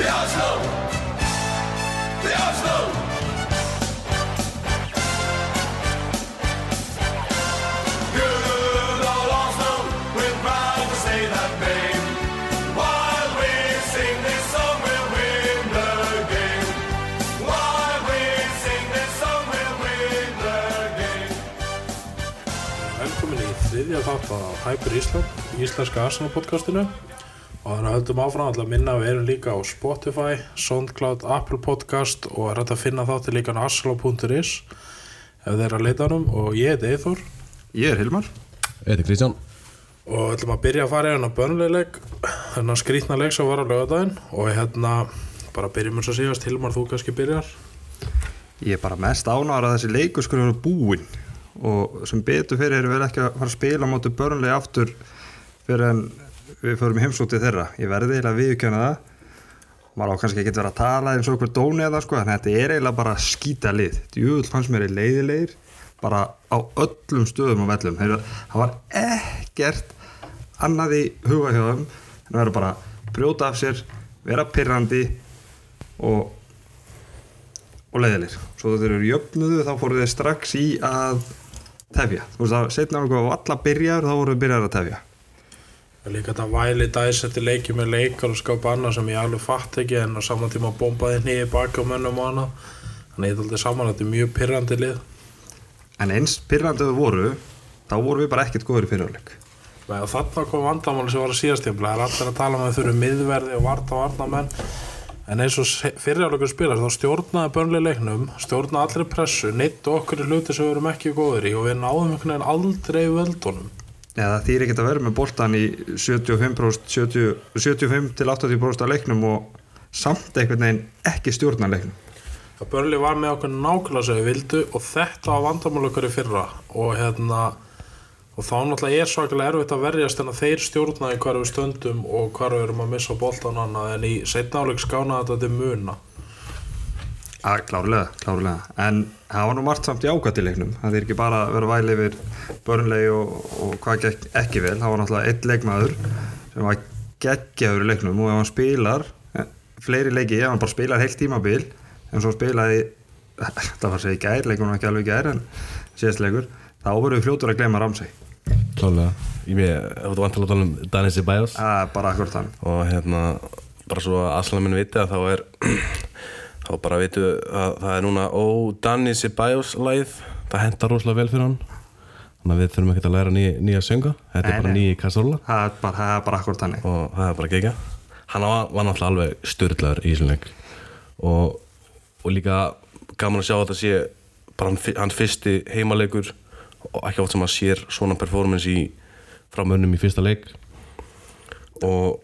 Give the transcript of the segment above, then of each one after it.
The Oslo! The Oslo! Good old Oslo, we're proud to say that name. While we sing this song, we'll win the game. While we sing this song, we'll win the game. Velkomin í þriðja þátt á Hyper Ísland, íslenska Arsenal podcastinu og þannig að höldum áfram alltaf að minna við erum líka á Spotify, Soundcloud, Apple Podcast og er hægt að finna þáttir líka á arsenal.is ef þeir eru að leita hann og ég heiti Eithor Ég er Hilmar. Ég heiti Kristján. Og ætlum að byrja að fara í hérna bönnulegleik þennan skrítna leik sem var á lögadaginn og hérna bara byrjum eins og síðast, Hilmar þú kannski byrjar. Ég er bara mest ánægður að þessi leikur skulle vera búinn. Og sem betur fyrir erum við ekki að fara að spila á móti börnlega aftur fyrir en við förum heimsótið þeirra. Ég verði eiginlega að viðkjöna það. Maður á kannski ekki verið að tala eins og okkur dóni eða sko, en þetta er eiginlega bara skýta lið. Djúvöld fannst mér í leiðilegir bara á öllum stöðum og vellum. Það var ekkert annað í huga hjá þeim. En það verður bara að brjóta af sér vera pirrandi og og leiðilegir. Svo þegar þeir eru jöfnuðu þá fóru þeir strax í að tefja. Þú veist að setna okkur á alla byrjar þá voru þeir byrjar að tefja. Það líka þetta væli dæsetti leiki með leikar og skapa annað sem ég alveg fatt ekki en á saman tíma bombaði nýði baki á mönnum og annað. Þannig ég er aldrei saman að þetta er mjög pyrrandi lið. En eins pyrrandu þau voru þá voru við bara ekkert góður í fyrirháleik og þarna kom vandamáli sem var að síðast tímpla það er allir að tala með þurru miðverði og varta og varnamenn en eins og fyrirháleikur spilast þá stjórnaði börnlega leiknum stjórnaði allir pressu, neitt okkur í hluti sem við erum ekki góður í og við náðum einhvern veginn aldrei völdunum eða er ekkert að vera með boltan í 75%, 70, 75 til 80% af leiknum og samt einhvern veginn ekki stjórna leiknum. Að Börli var með okkur nákvæmlega sem við vildu og þetta var vandamál okkur í fyrra. Og hérna og þá náttúrulega er svakalega erfitt að verjast en að þeir stjórnaði hvar við stöndum og við erum að missa boltan annað en í setna áleik skána þetta til muna að klárlega, klárlega. En það var nú margt samt í leiknum. Það er ekki bara að vera væli yfir börnlegi og, og hvað gekk ekki vel. Það var náttúrulega einn leikmaður sem var geggjaður í leiknum og ef hann spilar eh, fleiri leiki, ef hann bara spilar heilt tímabil en svo spilaði það var að segja gær, leikunum ekki alveg gær en síðast leikur, þá við fljótur að glema Ramsey. Klálega Ég með, þú vant að tala um Danis það er bara akkur þann og hérna bara svo að Aslan minn viti að þá bara vitu að það er núna ó Danis Ceballos læð það hendar rosalega vel fyrir hann. Þannig að við þurfum ekkert að læra ný, nýja sönga. Þetta Nei, er bara nei. nýji kassola það bara, það er bara akkur þannig. Og það er bara gegja. Hann var, var náttúrulega alveg styrlaður í leik. Og, og líka gaman að sjá að þetta sé bara hann, hann fyrsti heimaleikur. Og ekki oft sem að sér svona performance í frá mönnum í fyrsta leik. Og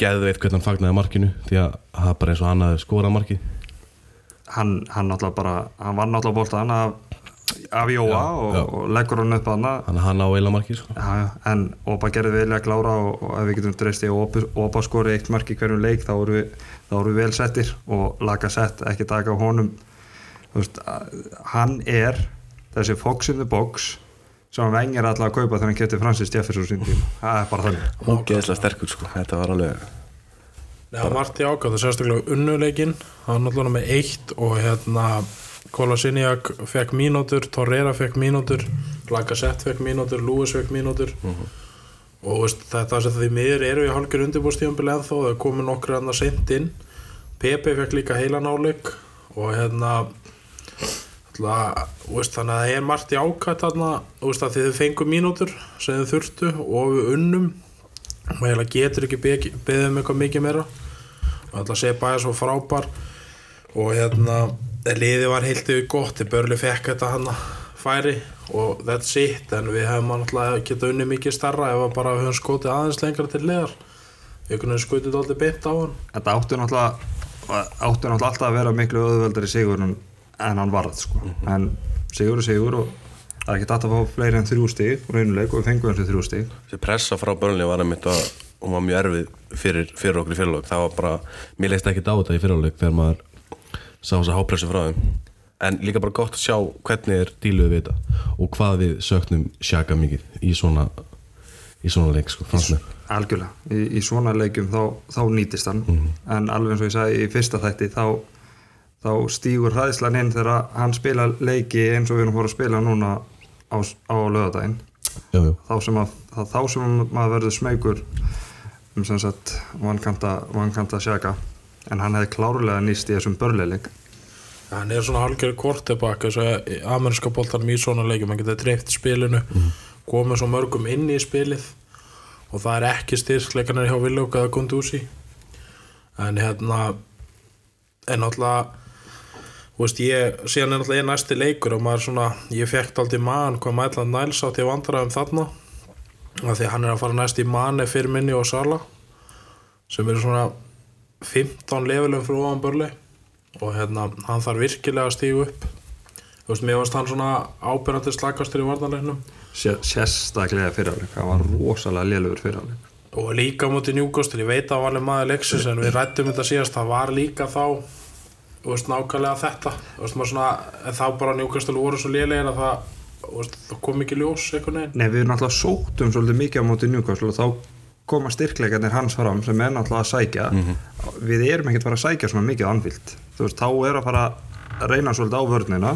geðu eitt hvernig hann fagnaði markinu því að það er bara eins og hann hafði skorað markið hann, hann náttúrulega bara hann var náttúrulega boltan af, af Jóa og, já. og leggur hann upp að hann hann á eila markið sko. Já, já, en Opa gerði vel að klára og, og ef við getum dreist í að Opa, Opa skori eitt mark í hverjum leik þá voru við, við vel settir og laga sett, ekki taka á honum veist, að- hann er þessi fox in the box sem hann vengir alltaf að kaupa þegar hann kefti Francis Jefferson sín tíma, það er bara þannig. Ógeðslega sterkur sko. þetta var alveg Nei, hann vart í ákvæð, það sérstaklega unnuleikin hann náttúrulega með eitt og hérna Kolasiniak fekk mínútur Torreira fekk mínútur Lacazette fekk mínútur, Lewis fekk mínútur. Og veist, þetta sem því miður eru í hálfur undirbúrstíðanbili ennþá það komu nokkur hann að seint inn. Pepe fekk líka heilan áleik og hérna þannig að það er margt í þarna veist, að þið fengu mínútur sem þið þurftu og við unnum. Og eiginlega getur ekki beðið um eitthvað mikið meira. Og að segja bæja svo frábær og hérna liðið var heilt yfir gott þið börli fekk þetta hann færi og that's it en við hefum alltaf geta unni mikið starra ef að bara við höfum skotið aðeins lengra til liðar. Við kunum skotið alltaf beint á hann. Þetta áttu náttúrulega áttu náttúrulega alltaf að vera miklu öðvöldari sigur en, en hann varð sko. en sigur er sigur og það er ekki dætt að fá fleiri en þrjú stig og og við fengum þessi þrjú stig. Þessi pressa frá börnli var einmitt að og var mjög erfið fyrir, fyrir okkur í fyrirlög það var bara, mér leist ekki á þetta í fyrirlög þegar maður sá þess að hápressu frá þeim. En líka bara gott að sjá hvernig er díluð við þetta og hvað við söknum sjaka mikið í svona í svona leik sko, algjörlega, í, í svona leikjum þá, þá nýtist hann. En alveg eins og ég sagði í fyrsta þætti þá, þá stígur hræðslan inn þegar hann spila leiki eins og við erum fór að spila núna á, á lögadaginn þá sem, að, þá, þá sem maður verður smeykur um sem sagt vankanta, vankanta sjaka en hann hefði klárlega nýst í þessum börleileik. Hann er svona halgjörð kortebak þess að ameríska boltanum í svona leikjum hann getur dreift spilinu komið svo mörgum inn í spilið og það er ekki styrkleikanir hjá Villók eða Gundúsi en hérna en þú veist, ég, síðan er náttúrulega ég næsti leikur og maður svona, ég fekk aldrei mann hvað Mæland Næls átti að vandræðum þarna. Af því hann er að fara næst í manni fyrir minni og Sala sem eru svona 15 levelum frá ofan börli og hérna, hann þarf virkilega að stígu upp. Þú veist, mér varst hann svona ábyrjandi slakastur í varnarleiknum. Sér, sérstaklega fyrirháleik, hann var rosalega lélugur fyrirháleik og líka móti njúkostur, ég veit að hann var alveg maður leiksins en við rættum þetta síðast, það var líka þá veist, nákvæmlega þetta. Þú veist, svona, þá bara njúkostur voru svo lélegir að það, veist, það kom ekki ljós einhvern veginn. Nei, við náttúrulega sóttum svolítið mikið á móti Newcastle og þá koma styrkleikarnir hans fram sem er náttúrulega að sækja. Við erum ekkert fara að sækja svona mikið anvilt þú veist, þá er að fara að reyna svolítið á vörnina.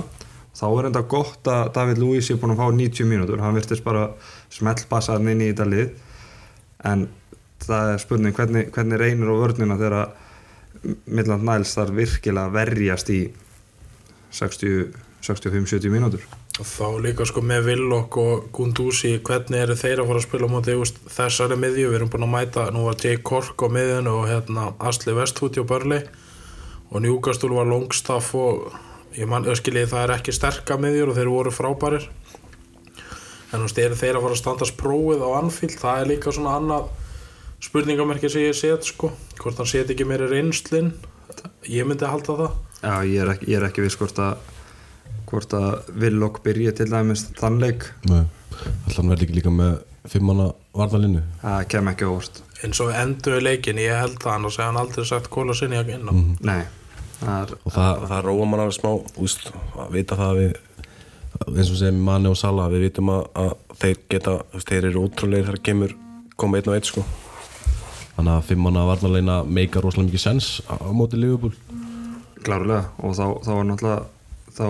Þá er enda gott að David Luiz er búin að fá 90 mínútur, hann virtist bara smellpassa hann inn í þetta lið. En það er spurning hvernig, hvernig reynir á vörnina þegar Midland Niles þarf virkilega að verjast í 65-70 mínútur. Og þá líka sko með Villok og Gundúsi hvernig eru þeir að fara að spila veist, þessari miðju, við erum búin að mæta nú var Jay Kork á miðjunu og hérna Asli Vestfúti og Börli og Newcastle var Longstaff og ég mann, öskilið það er ekki sterka miðjur og þeir voru frábærir. En þú veist, eru þeir að fara að standast prófið á Anfield, það er líka svona annað spurningamerki sem ég set sko. Hvort hann set ekki meiri reynslinn ég myndi halda það. Já, ég er ekki, ég er ekki viss hvort að hvort að Villok byrja til dæmis þann leik, Nei. Alltaf hann verði ekki líka með fimmanna varðalínu það kem ekki á óvart. Eins og endur leikin, ég held það annars hefði hann aldrei sagt kóla sinni ekki inn á Nei, það er og það, það róa mann alveg smá úst, að vita það að við eins og sem Mani og Sala við vitum að, að þeir geta þeir eru ótrúlegir þegar kemur koma einn og einn sko þannig að fimmanna varðalína meika rosalega mikið sens á, á móti Liverpool. Klárlega og þá, þá er náttúrulega þá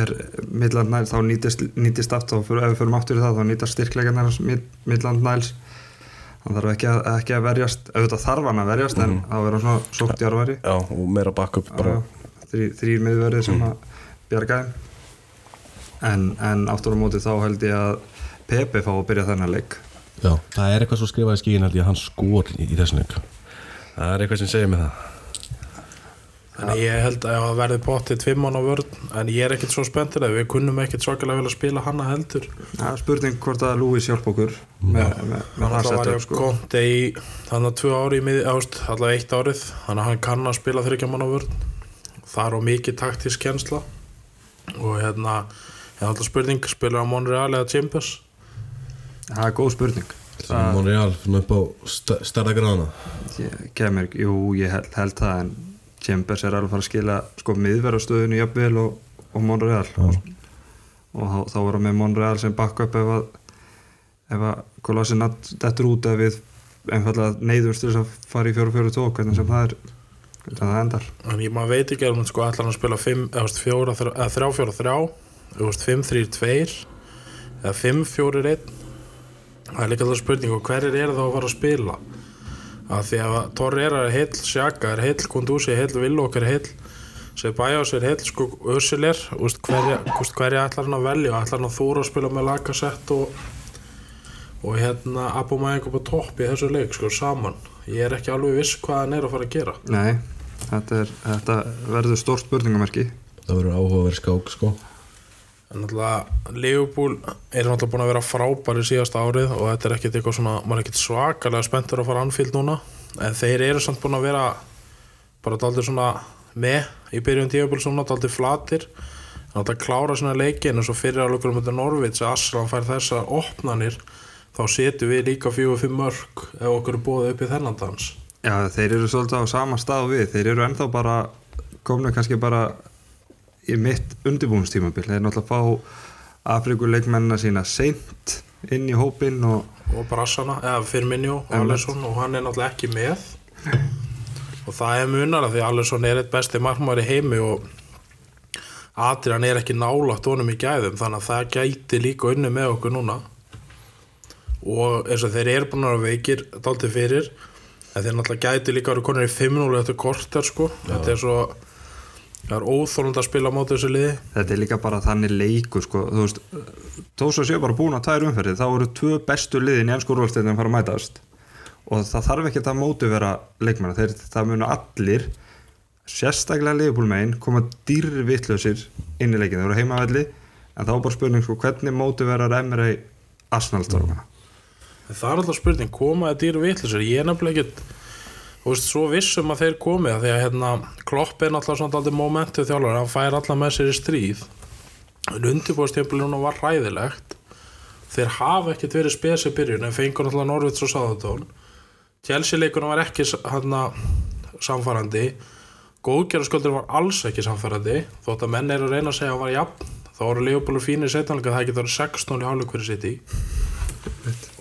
er Midland Niles, þá nýtist, nýtist aftur, fyrir, ef við förum aftur í það, þá nýtast Mid- Midland Niles. Hann þarf ekki að, ekki að verjast auðvitað þarf hann að verjast en þá verður hann svona sótt í arværi já, og meira backup bara. Þrý, þrýr miðverðir sem að bjarga þeim. En, en aftur á móti þá held ég að Pepe fá að byrja þennan leik já, það er eitthvað svo skrifað í skíin held að hann skor í, í þessum leik. Það er eitthvað sem segir mig það. Þannig ég held að það verði bóttið tvimm á vörn en ég er ekkert svo spenntur að við kunnum ekkert svakalega vel að spila hana heldur. Það er spurning hvort að Lewis hjálp okkur með, með, með hann það var setup ég sko. konti í þannig að tvö ári í miði ást alltaf eitt árið. Þannig að hann kann að spila þryggja mann á vörn. Það er á mikið taktisk kjensla og hérna ég alltaf spurning spila á Monreal eða Chambers það er góð spurning. Það er Monreal fyrir upp á stærða grána. Kemur, jú, ég held, held það en Chambers er alveg að fara að skila sko miðverðastöðinu jafnvel og, og Monreal og, og þá, þá hann með Monreal sem backup ef að ef að Kolossi dettur út ef við einfallega neyðumst til þess að fara í 4-4-2 hvernig sem það er hvernig það endar. En ég maður veit ekki alveg sko ætlar hann að spila 3-4-3 eða 5-4-1 það er líka alltaf spurning og hverjir eru þá að fara að spila? Að því að Torreira er heill, Sjaka er heill, Kundúsi er heill, Villok er heill Sebajos er heill, sko Össil er. Úst, hverja, hverja ætlar hann að velja? Ætlar hann að þóra að spila með Lacazette og, og hérna upp á topp í þessu leik sko saman? Ég er ekki alveg viss hvað hann er að fara að gera. Nei, þetta, er, þetta verður stórt spurningamerki. Það verður áhugaverð skák sko En náttúrulega Liverpool er náttúrulega búin að vera frábæri síðasta árið og þetta er ekkert eitthvað svona, maður er ekkert svakalega spenntur að fara anfíld núna. En þeir eru samt búin að vera bara daldið svona með í byrjun tíðabúl svona daldið flatir. Náttúrulega klára svona leikin eins og fyrir álugur um þetta Norvits að Aslan fær þessar opnanir þá setjum við líka fjögur fimm mörg ef okkur er búið upp í þennan dans. Já, þeir eru svolítið á sama stað við. Þeir eru ennþá bara komnu kannski bara í mitt undirbúinstímabil þeir náttúrulega fá Afrikuleikmennina sína seint inn í hópinn og og Brassana, eða Firmino og Alisson og hann er náttúrulega ekki með. Og það er munar að því að Alisson er eitt besti markmaður í heimi og Adrian er ekki nálátt honum í gæðum þannig að það gæti líka unni með okkur núna. Og eins og þeir eru búin að veikir dálítið fyrir en þeir náttúrulega gæti líka að vera konur í 5-0 eftir korter sko. Þetta er svo það er óþólund að spila á móti þessu liði. Þetta er líka bara þannig leikur sko, þú veist, þó svo séu bara búin að tæra umferði þá eru tvö bestu liðin í ennsku úrvalstæðin að fara að mætast. Og það þarf ekki að móti vera leikmanna, þeir, það munu allir sérstaklega liðbúlmegin koma dýrvittlausir inn í leikin, þeir eru heimavelli en þá er bara spurning sko, hvernig móti vera remri Arsenal-stórfana En það er alltaf spurning, komaði dýru vitlisir ég er nefnilega ekkert þú veist, svo vissum að þeir komið að því að hérna, Klopp er náttúrulega svona aldrei momentu þjálfur, hann fær alla með sér í stríð. En undirbúðstempilinu var ræðilegt þeir hafa ekkert verið spesið byrjun en fengur náttúrulega Norvits og Sáðatón Chelsea leikunum var ekki hérna, samfærandi góðgerðarsköldur var alls ekki samfærandi þótt að menn er að reyna að segja að hann var jafn. Þá voru Leopold fínir setjanleika það getur 16 í hálfleik fyrir sitt í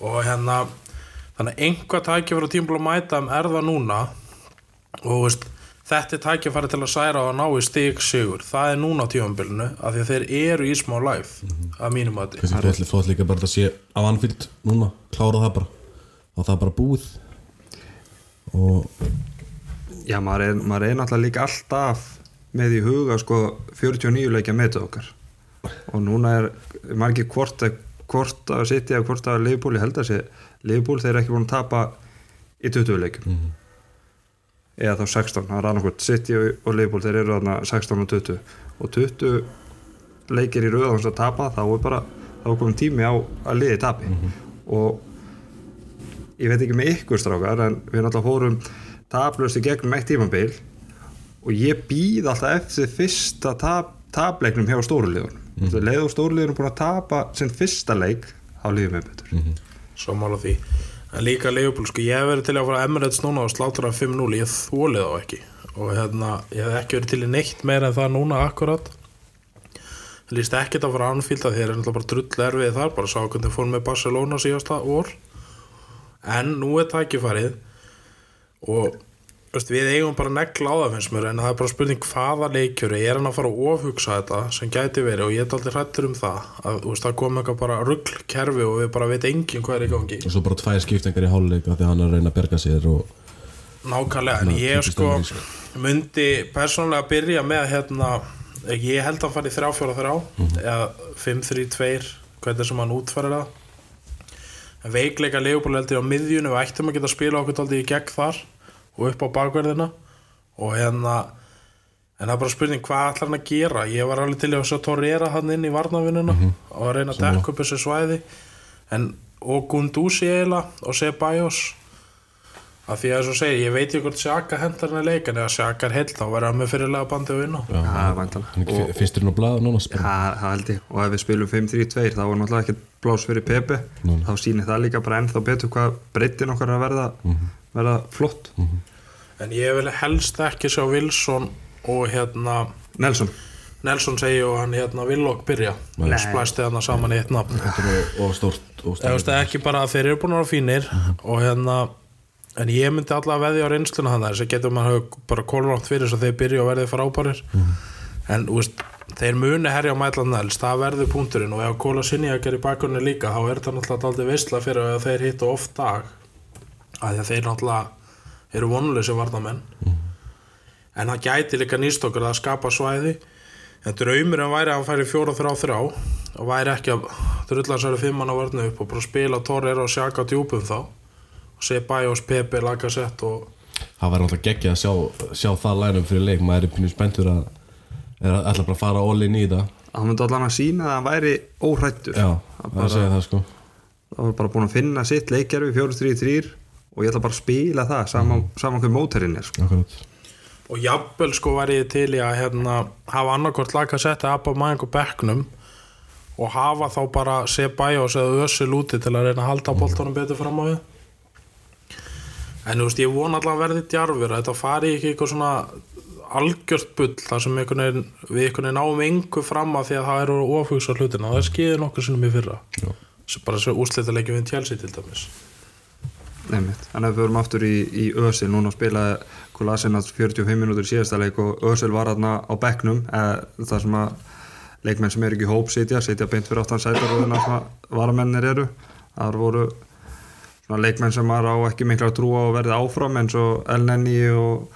og hérna þannig að einhvað tækifæri á tímból að mæta um er það núna. Og veist, þetta er tækifæri til að særa og að ná í stig sigur. Það er núna á tífambilinu af því að þeir eru í smá life að mínum að Kannski flott, flott líka bara að sé á Anfield núna, klára það bara. Og það er bara búið. Og Já, maður er, maður er náttúrulega líka alltaf með í huga sko 49 leikja með okkar. Og núna er maður ekki hvort að hvort að sitja eða hvort að Liverpool, ég held að sé Liverpool þeir eru ekki búin að tapa í 20 leikjum. Eða þá 16, það er annarkvort City og Liverpool, þeir eru þarna 16 og 20 og 20 leikir í rauðans að tapa, þá er bara þá er komin tími á að liði tapi. Og ég veit ekki með ykkur strákar en við náttúrulega fórum taplust í gegnum eitt tímabil og ég býð alltaf eftir fyrsta tap, tapleiknum hjá stórulegunum mm -hmm. leið og stórulegunum búin að tapa sinn fyrsta leik þá lífum við betur Sammála því. En líka Leopold, sko, ég hef verið til að fara Emirates núna og slátra 5-0, ég þólið þá ekki. Og hérna, ég hef ekki verið til í neitt meira en það núna akkurat. Það líst ekkert að fara Anfield að þeir eru náttúrulega bara drull erfið þar bara sá hvernig þeir fórum með Barcelona síðasta vor en nú er tækifærið og veist, við eigum bara negla á það finnst mér en það er bara spurning hvaða leikjöru er hann að fara að ofhugsa þetta sem gæti verið og ég er aldrei hrættur um það. Að veist, það kom eitthvað bara ruggkerfi og við bara veit enginn hvað er í gangi. Og svo bara tvær skiptingar í því að hann er að reyna að berga sér og Nákvæmlega, en ég sko myndi persónulega byrja með hérna, ég held að hann fari 3-4-3 Mhm. eða 5-3-2 hvernig sem hann útfærir það. Veikleika leifbúl heldur á miðjunu við ættum að geta að spila okkur tóldi í gegn þar og upp á bakverðina og hérna en það er bara spurning hvað ætlar hann að gera? Ég var alveg til að sjá Torreira hann inn í varnavinnuna Mhm. og að reyna að dekka upp þessu svæði. En, og Gunduzi eiginlega og Ceballos. Af því að þess að segja, ég veit ekki hvort Sjaka hendar hann að leika en ef Sjaka er heill þá verður hann með fyrirlega bandi að vinna. Já, er ekki fyrsturinn á blaða núna. Já, það held ég. Og ef við spilum 5-3-2 þá er náttúrulega ekki blás fyrir Pepe. Nei. þá sýnir það líka bara ennþá betur hvað breytin okkar að verða, verða flott. En ég vil helst ekki sjá Wilson og hérna Nelson. Nelson segi og hann hérna Villok byrja. Nei. splæsti hann saman í eitt nafn. Og, og og veist ekki bara að þeir eru búin að vera fínir og hérna en ég myndi alltaf að veðja á reynsluna hann þess að getur maður hafa bara kólrátt fyrir þess að þeir byrja og verði frábærir. En þú veist, þeir muni herja á mætlan næls, það verður punkturinn og ef Kóla Sinjak er í bakunni líka þá er þetta náttúrulega aldrei veistla fyrir að þeir hittu oft dag að þeir náttúrulega eru vonuleysi varnamenn en það gæti líka nýst okkur að skapa svæði. En draumurinn væri að hann færi fjóra þrjá þrjá og væri ekki að drullansæri fimmann á vörnu upp og bara spila Torreira og Sjaka djúpum þá. Og sé Bajos, Pepe, Lagasett og það var náttúrulega geggja að sjá, sjá það lænum fyrir leik. Maður er pínu spenntur að er ætla bara að fara all in í það. Hann myndi allan að sína að hann væri óhrættur já, Það segja það sko. Það var bara búin að finna sitt leikjarfi 4-3-3 og ég ætla bara að spila það saman, saman hver móterinn er sko. og jafnvel sko væri ég til í að hérna, hafa annarkvort Lagasett eða Abba Mæng og Becknum og hafa þá bara sé Bajos eða Össil úti til að reyna að halda boltanum betur fram á við. En þú veist ég vona allavega að verði djarfur að þetta fari ekki eitthvað svona algjört bull þar sem einhvern veginn, við einhvern veginn náum engu fram að því að það eru ofugsa hlutina og það skeiði nokkur sinnum í fyrra. Já. sem bara svo úslita leikjum við Chelsea til dæmis Nefnitt, þannig að við förum aftur í, í Ösil núna spilaði Kolasinac 45 minútur í síðasta leik og Ösil var þarna á bekknum eða það sem að leikmenn sem eru ekki hóp sitja, sitja beint fyrir áttan sætarúðina sem að varamennir eru. Þar voru leikmenn sem maður á ekki mikla að trúa og verði áfram eins og El Nenni og,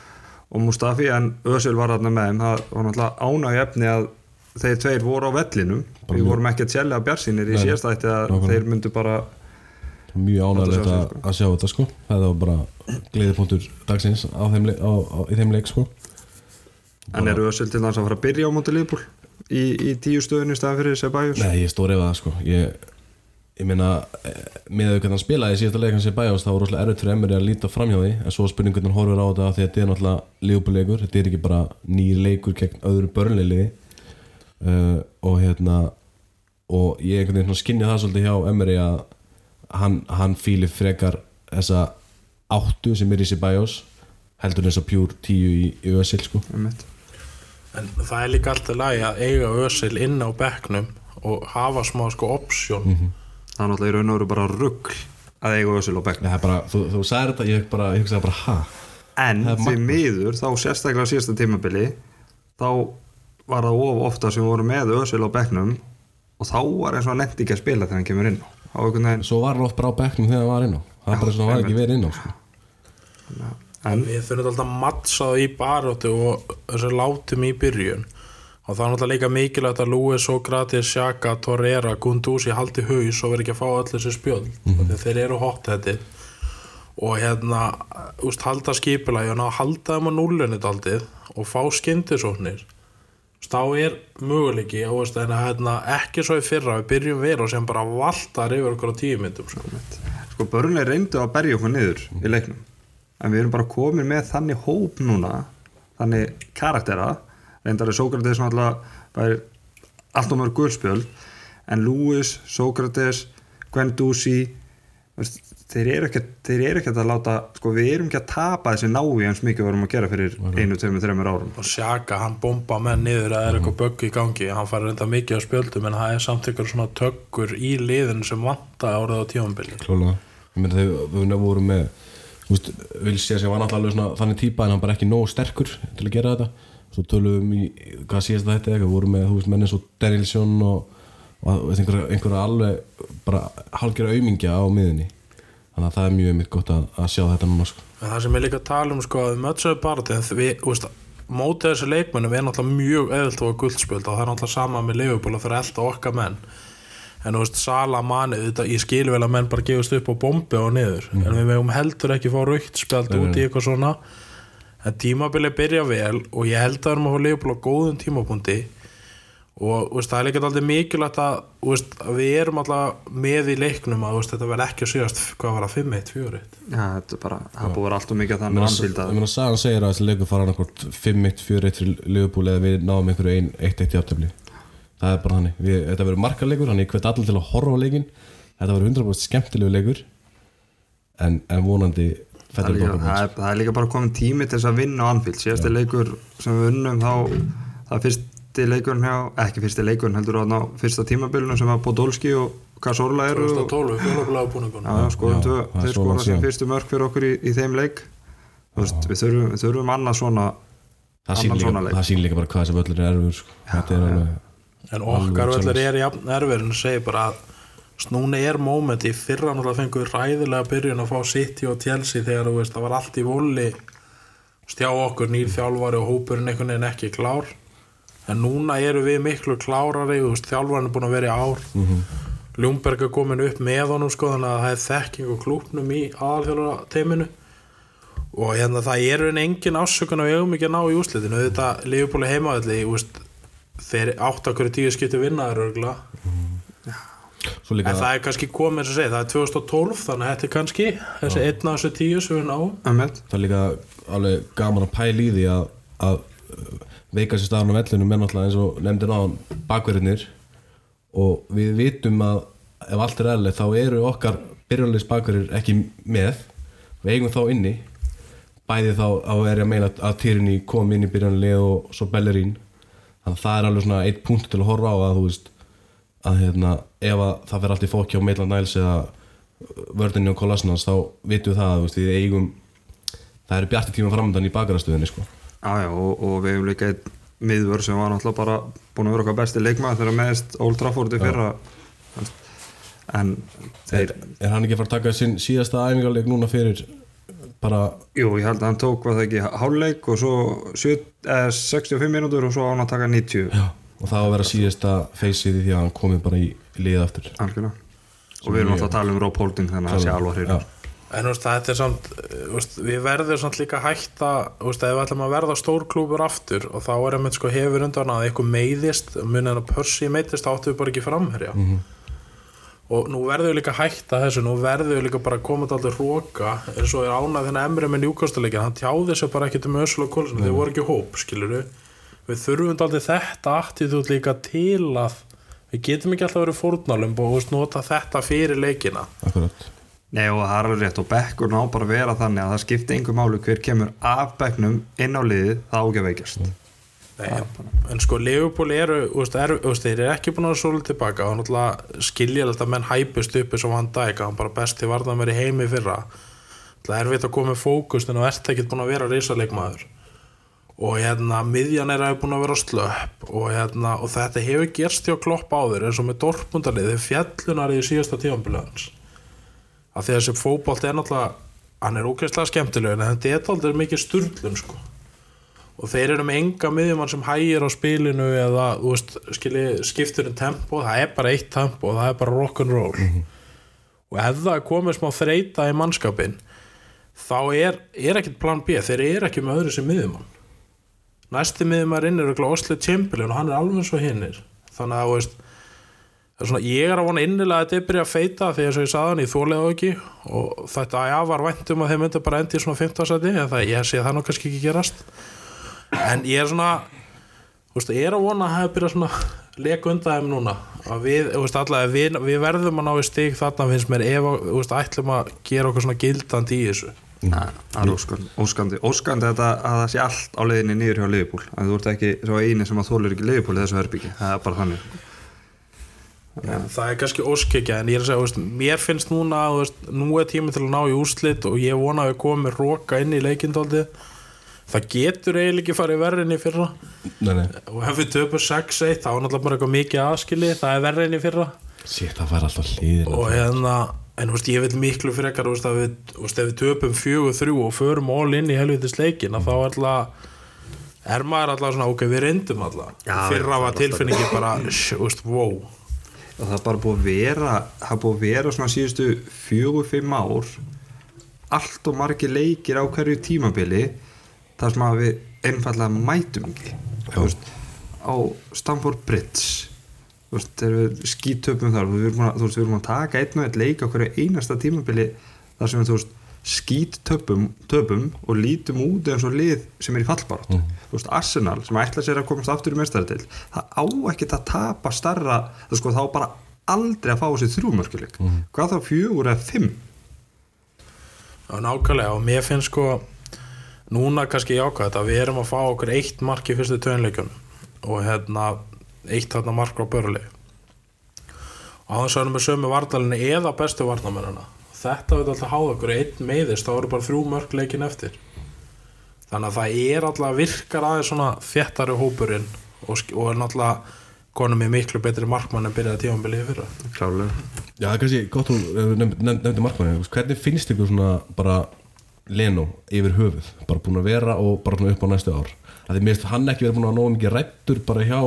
og Mustafi en Ösil var þarna með þeim. Það var náttúrulega ánægja efni að þeir tveir voru á vellinum. Við vorum ekki að tjælega björnsýnir í síðasta að nákvæmlega. þeir myndu bara mjög ánægilegt að, sko. að sjá þetta sko. Það var bara gleðipunktur dagsins á þeim, á, á, í þeim leik sko. En eru Össil til þess að fara að byrja á móti Liverpool í, í tíu stöðun í staðan fyrir Sebajus? Nei, ég stór ef það sko. Ég, ég meina, eh, með auðvitað hann spilaði í síðasta leikann sem bæjast þá var rosalega erfitt fyrir Emery að líta fram hjá því. En svo spurning hvernig hann horfir á þetta því að þetta er náttúrulega lífbúleikur, þetta er ekki bara nýr leikur gegn öðru börnleiliði uh, og hérna og ég einhvern veginn skinni það svolítið hjá Emery að hann, hann fíli frekar þessa áttu sem er í Sibajos heldur en þessa pjúr tíu í, í Ösil sko. En það er líka alltaf lagi að eiga Ösil inn á bekknum og hafa smá sko option. Mhm. Það er náttúrulega í raun og veru bara rugg að eiga Össil á bekknum. Það er bara, þú, þú sagði þetta, ég bara, ég bara, ha? En því miður þá sérstaklega síðasta tímabili þá var það of ofta sem voru með Össil á bekknum og þá var eins og hann nefndi ekki að spila þegar hann kemur inn. á Svo var hann oft bara á bekknum þegar hann var inn á. Það er bara svona, hann var ekki verið inn á sko. en við þurfum alltaf að mattsa það í baróttu og þessu látum í byrjun. Og það er náttúrulega líka mikilvægt að Lewis, Sokratis, Xhaka, Torreira, Gunduzi haldi haus og verði ekki að fá öll þessi spjöld. Mm -hmm. þeir eru hot þetta og hérna, úst, halda skipulagi og ná að halda þeim á núllunni daldið og fá skyndisóknir þá er möguleiki veist, en, hérna, ekki svo í fyrra við byrjum vel og sem bara valtar yfir okkur á tíu myndum sko. sko börnlega reyndu að berja okkur niður í leiknum en við erum bara komin með þannig hóp núna þannig karaktera reyndar er Sókrates náttúrulega bæri allt og mörg guðspjöld en Lewis, Sókrates eru ekki, þeir eru ekki að láta sko við erum ekki að tapa þessi návi eins mikið við vorum að gera fyrir einu, tveimur, þreimur árum. Og Sjaka, hann bomba menn niður að það er eitthvað bögg í gangi. Hann fær reynda mikið á spjöldum en það er samt ykkur svona tökkur í liðinu sem vanta árið á tímambili Klálega Ég meina þegar við vorum með Þú veist, Vilsja sem var náttúrulega alveg svona þannig típa en hann bara ekki nóg sterkur til að gera þetta. Svo töluðum í, hvað síðast þetta eitthvað, við vorum með, veist, menn eins og Danielsson og, og einhverja, alveg bara hálfgerða aumingja á miðinni Þannig að það er mjög mitt gott að, að sjá þetta núna sko. það sem ég líka að tala um sko að við mötsaðu bara við, veist, mótið þessi leikmennum er náttúrulega mjög eðvilt og guldspjöld og það er náttúrulega sama með Leifubúl og fyrir elda okkar menn. En þú veist, Sala manni þetta, ég skil vel að menn bara gefast upp á bombi og niður, en við megum heldur ekki fá raukt spjald út í eitthvað svona. En tímabilið byrja vel og ég held að við erum að fá Leifubúl á góðum tímapunkti og veist, það er líka aldrei mikilvægt að, veist, að við erum alltaf með í leiknum að veist, þetta verði ekki að síðast hvað var það, 5-1, 4-1 Já, þetta er bara, það búið að vera allt og mikið Ég þannig meina, anfíld ég meina Sagan segir að þessi leikur fara annarkvort 5-1, 4-1 fyrir Liverpool eða við náum einhverju 1-1 játtöfli það er bara hannig, við, þetta verður markarleikur þannig ég hvet allir til að horfa á leikin þetta verður 100% skemmtilegu leikur. En, en vonandi það er, líka, það, er, það er líka bara komin tími til þess að vinna á anfíld síðasti leikur sem við unnum þá það er fyrsti leikurinn hjá ekki fyrsti leikurinn heldur að ná fyrsta tímabilinu sem var Podolski og Kasorla eru. Og, 2012, fjólablaðu búningunum þeir skora sem fyrstu mörk fyrir okkur í, í þeim leik. Þú veist, við, þurfum, við þurfum annað svona það annan líka, svona leik. það sýnir líka bara hvað þessi völlur er erfur sko. þetta er alveg En okkar völlur er jafn erfir en segir bara að snúni er moment í fyrra náttúrulega fengur við ræðilega byrjun að fá City og Chelsea þegar þú veist það var allt í voli stjá okkur nýr þjálfari og hópurinn einhvern veginn ekki klár en núna eru við miklu klárari þú veist þjálfarinn er búin að vera í ár. Mm -hmm. Ljungberg er komin upp með honum sko þannig að það er þekking og klúpnum í aðalþjálfara teiminu og hérna það eru en engin ásökun að við eigum ekki að ná í úslitinu þetta Liverpool er heimaðalli þeir átt okkur tíu skipti vinnaður örgla líka en það er kannski komið eins og segja það er 2012 þannig að þetta er kannski þessi einn af þessu tíu sem við náum. Það er líka alveg gaman að pæla í því að, að uh, veika sér staðan á vellinu með náttúrulega eins og nefndir á bakverðinir og við vitum að ef allt er eðlilegt þá eru okkar byrjunleis bakverðir ekki með. Við eigum þá inni. Bæði þá er ég að meina að Tyrinni kom inn í byrjunlið og svo Bellerín. Þannig að það er alveg svona eitt punkt til að horfa á að þú veist að hérna, ef að það fer allt í fokki á Maitland Niles eða vördinni og Kolasnans þá vitum við það að við eigum það eru bjarti tíma framöndan í bakarastöðinni sko. Já, já, og, og við hefum líka einn miðvör sem var náttúrulega bara búin að vera okkar besti leikmaður þegar meðist Old Trafford í fyrra. En þeir, er, hann ekki að fara að taka sinn síðasta æfingarleik núna fyrir bara jú, ég held að hann tók var það ekki hálfleik og svo 7, eh, 65 mínútur og svo á hann að taka 90 já, og það á að vera síðasta feysið því að hann komið bara í lið aftur. Algjörlega. Og við erum alltaf að tala um Rob Holding þannig að það sé alveg Já. En veist, þetta er samt, uh, veist, við verðum samt líka þú veist, ef við ætlum að verða stórklúpur aftur og þá er einmitt sko hefur undan að eitthvað meiðist, munið að Percy meiðist, þá áttu við bara ekki framherja. Og nú verðum við líka hætta þessu, nú verðum við líka bara að koma til alltaf hróka, eins og er ánað þennan emri með njúkastuleikin, hann tjáði þessu bara ekkert um Össul og Kólsson, þeir voru ekki hóp, skilur við. Við þurfum alltaf þetta attitút líka til að við getum ekki alltaf verið fórnalum og nota þetta fyrir leikina. akkurat Nei og það er alveg rétt og bekkur ná bara að vera þannig að það skipti einhver máli hver kemur af bekknum inn á liðið það á ekki að veikjast. Nei, en sko Leopold eru, úst, er, úst, þeir eru ekki búin að svolítið tilbaka og náttúrulega skiljilegt að menn hæpust upp eins og Van Dijk, hann bara besti varðan verið heimi í fyrra. Það er erfitt að koma með fókus en þú ert ekki búin að vera reysaleikmaður og hérna miðjan er að búin að vera slöpp og, hérna, og þetta hefur gerst hjá klopp áður eins og með Dortmundalið þeir fjallunar í síðasta tífambilöðans að því að þessi fótbolt er náttúrulega hann er ógeðslega skemmtileg en þetta er aldrei mikið sturlun sko. Og þeir eru með enga miðjumann sem hægir á spilinu eða veist, skilji, skiptur um tempo, það er bara eitt tempo það er bara rock'n'roll og ef það er komið smá þreita í mannskapin þá er, er ekkert plan B, þeir eru ekki með öðru sem miðjumann. Næsti miðjumann er örugglega Osli Chamberlain og hann er alveg og hinnir þannig að þú veist er svona, ég er að vona innilega að þetta byrja að feita því eins og ég sagði hann, ég þólega það ekki. Og þetta, já, var vænt um að þeir myndi bara endi í svona 15 seti, en það, ég sé það nú kannski ekki gerast. En ég er svona þú veist, ég er að vona að hafa byrjað svona leka undan þeim núna. Að við, þú veist, allavega, við, við verðum að ná í stig þarna finnst mér ef, þú veist, ætlum að gera okkur svona gildandi í þessu. Það er óskandi, óskandi, óskandi þetta að það sé allt á leiðinni niður hjá Liverpool. Að þú ert ekki svo eini sem að þólur ekki Liverpool í þessu herbyggi, það er bara þannig en það er kannski óskikja en ég er að segja, þú veist, mér finnst núna þú veist, nú er tími til að ná í úrslit og ég vona að við komum með róka inn í leikindaldi það getur eiginlega ekki farið í fyrra. Nei, nei. og ef við töpum 6-1 þá er náttúrulega bara eitthvað mikið aðskili það er í fyrra. Sér, það fær alltaf hliðin og hérna en þú veist, ég vil miklu frekar þú veist, að við, þú veist, ef við töpum 4-3 og förum all inn í helvitis leikin þá er alltaf er maður alltaf svona, ok, við reyndum alltaf. Já, fyrra var tilfinningi bara, þú veist, wow og það er bara búið að vera það er búið að vera svona síðustu fjögur, fimm ár allt og margir leikir á hverju tímabili þar sem að við einfallega mætum ekki. Veist, á Stamford Bridge þú veist, þegar við skítöpum þar við erum, að, þú veist, við erum að taka einn og einn leik á hverju einasta tímabili þar sem við þú veist, skítöpum töpum og lítum út eins og lið sem er í fallbárat þú veist, Arsenal sem ætla sér að komast aftur í mestaradil það á ekkert að tapa starra það sko, þá bara aldrei að fá sér þrjúmörkuleik hvað þá fjögur eða fimm? Já, nákvæmlega og mér finnst sko núna kannski jákvæmt að við erum að fá okkur eitt mark í fyrstu töðinleikjun og hérna eitt þarna mark á börli og þess að erum við sömu vartalinni eða bestu vartamennina þetta við alltaf háða okkur einn meiðist þá eru bara þrjú mörk leikin eftir. Þannig að það er alltaf virkar aðeins svona þéttari hópurinn og, og er náttúrulega konum með miklu betri markmann en byrjaði tífambilið fyrra. Klálega Já, það er kannski gott hún nefndi, nefndi markmanni Hvernig finnst ykkur svona bara Leno yfir höfuð bara búin að vera og bara svona upp á næstu ár? Að því mér finnst hann ekki verið búin að nóga mikið rættur bara hjá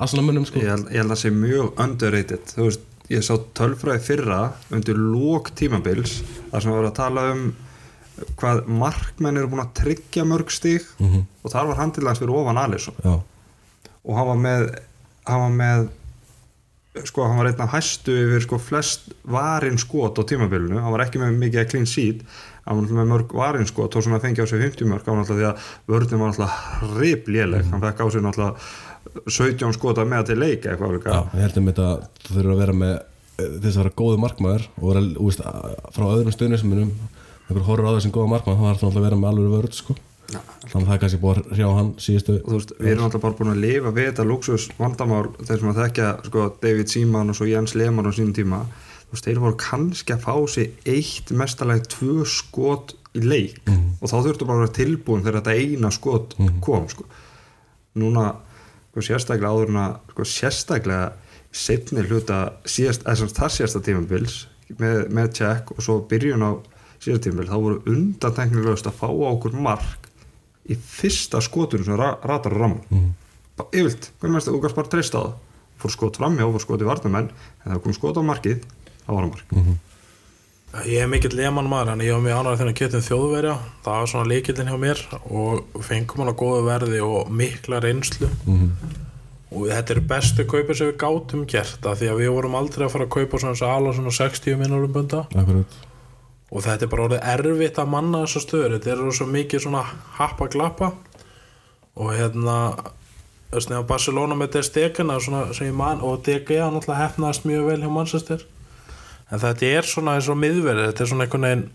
aðsannamönnum sko. Ég held að það sé mjög underrated þú veist, ég sá tölfræði fyrra undir lók tímabils þar sem var að tala um hvað markmenn eru búin að tryggja mörg stig og þar var handilans fyrir ofan Alisson. Já, og hann var með hann var með sko hann var einn af hæstu yfir sko flest varinn skot á tímabilinu. Hann var ekki með mikið clean sheet hann var með mörg varinn skot og svona fengi á sig 50 mörg hann var náttúrulega því að vörðin var náttúrulega ripléleg, hann fekk á sig náttúrulega 17 skot að meða til leik eitthvað ég held um þetta þú þurfur að vera með eh, þess að vera góðu markmaður og vera, úst, frá öðrum stöðnismunum einhver horfur á þessum góða markmaður þá þarf það að vera með alveg vörð sko. Þannig að það er kannski búið að hrjá hann síðustu veist, við erum alltaf bara búin að lifa við þetta luxus vandamál þeir sem að þekkja sko, David Seaman og Jens Lehmann á sínum tíma. Þú veist, þeir voru kannski að fá sig eitt mestalagi tvö skot í leik og þá þurftu bara að vera tilbúin þegar þetta eina skot kom sko. núna sko, sérstaklega áður en að sko, sérstaklega setni hluta síðast, eða þar síðasta tímabils með, með check og svo byrjun á síðasta tímabil þá voru undanteknilegust að fá á okkur mark í fyrsta skotunum sem ra ratar á ramman mm. yfirlt, hvernig mest þú gafst bara treyst á það? Fór skot framjá, fór skot í varnamenn en það kom skot á markið, það var á mark Ég er mikill leman maður en ég var mjög ánægður þegar getum þjóðverja. Það var svona líkillin hjá mér og fengum hann á góðu verði og mikla reynslu. Og þetta er bestu kaupir sem við gátum gert af því að við vorum aldrei að fara að kaupa svona sala svona 60 minnulum bunda og þetta er bara orðið erfitt að manna þessa stöður. Þetta er svo mikið svona happa glappa og hérna Barcelona með ég man, og DG hann alltaf hefnaðist mjög vel hjá Manchester en þetta er svona eins og miðverði þetta er svona einhvern veginn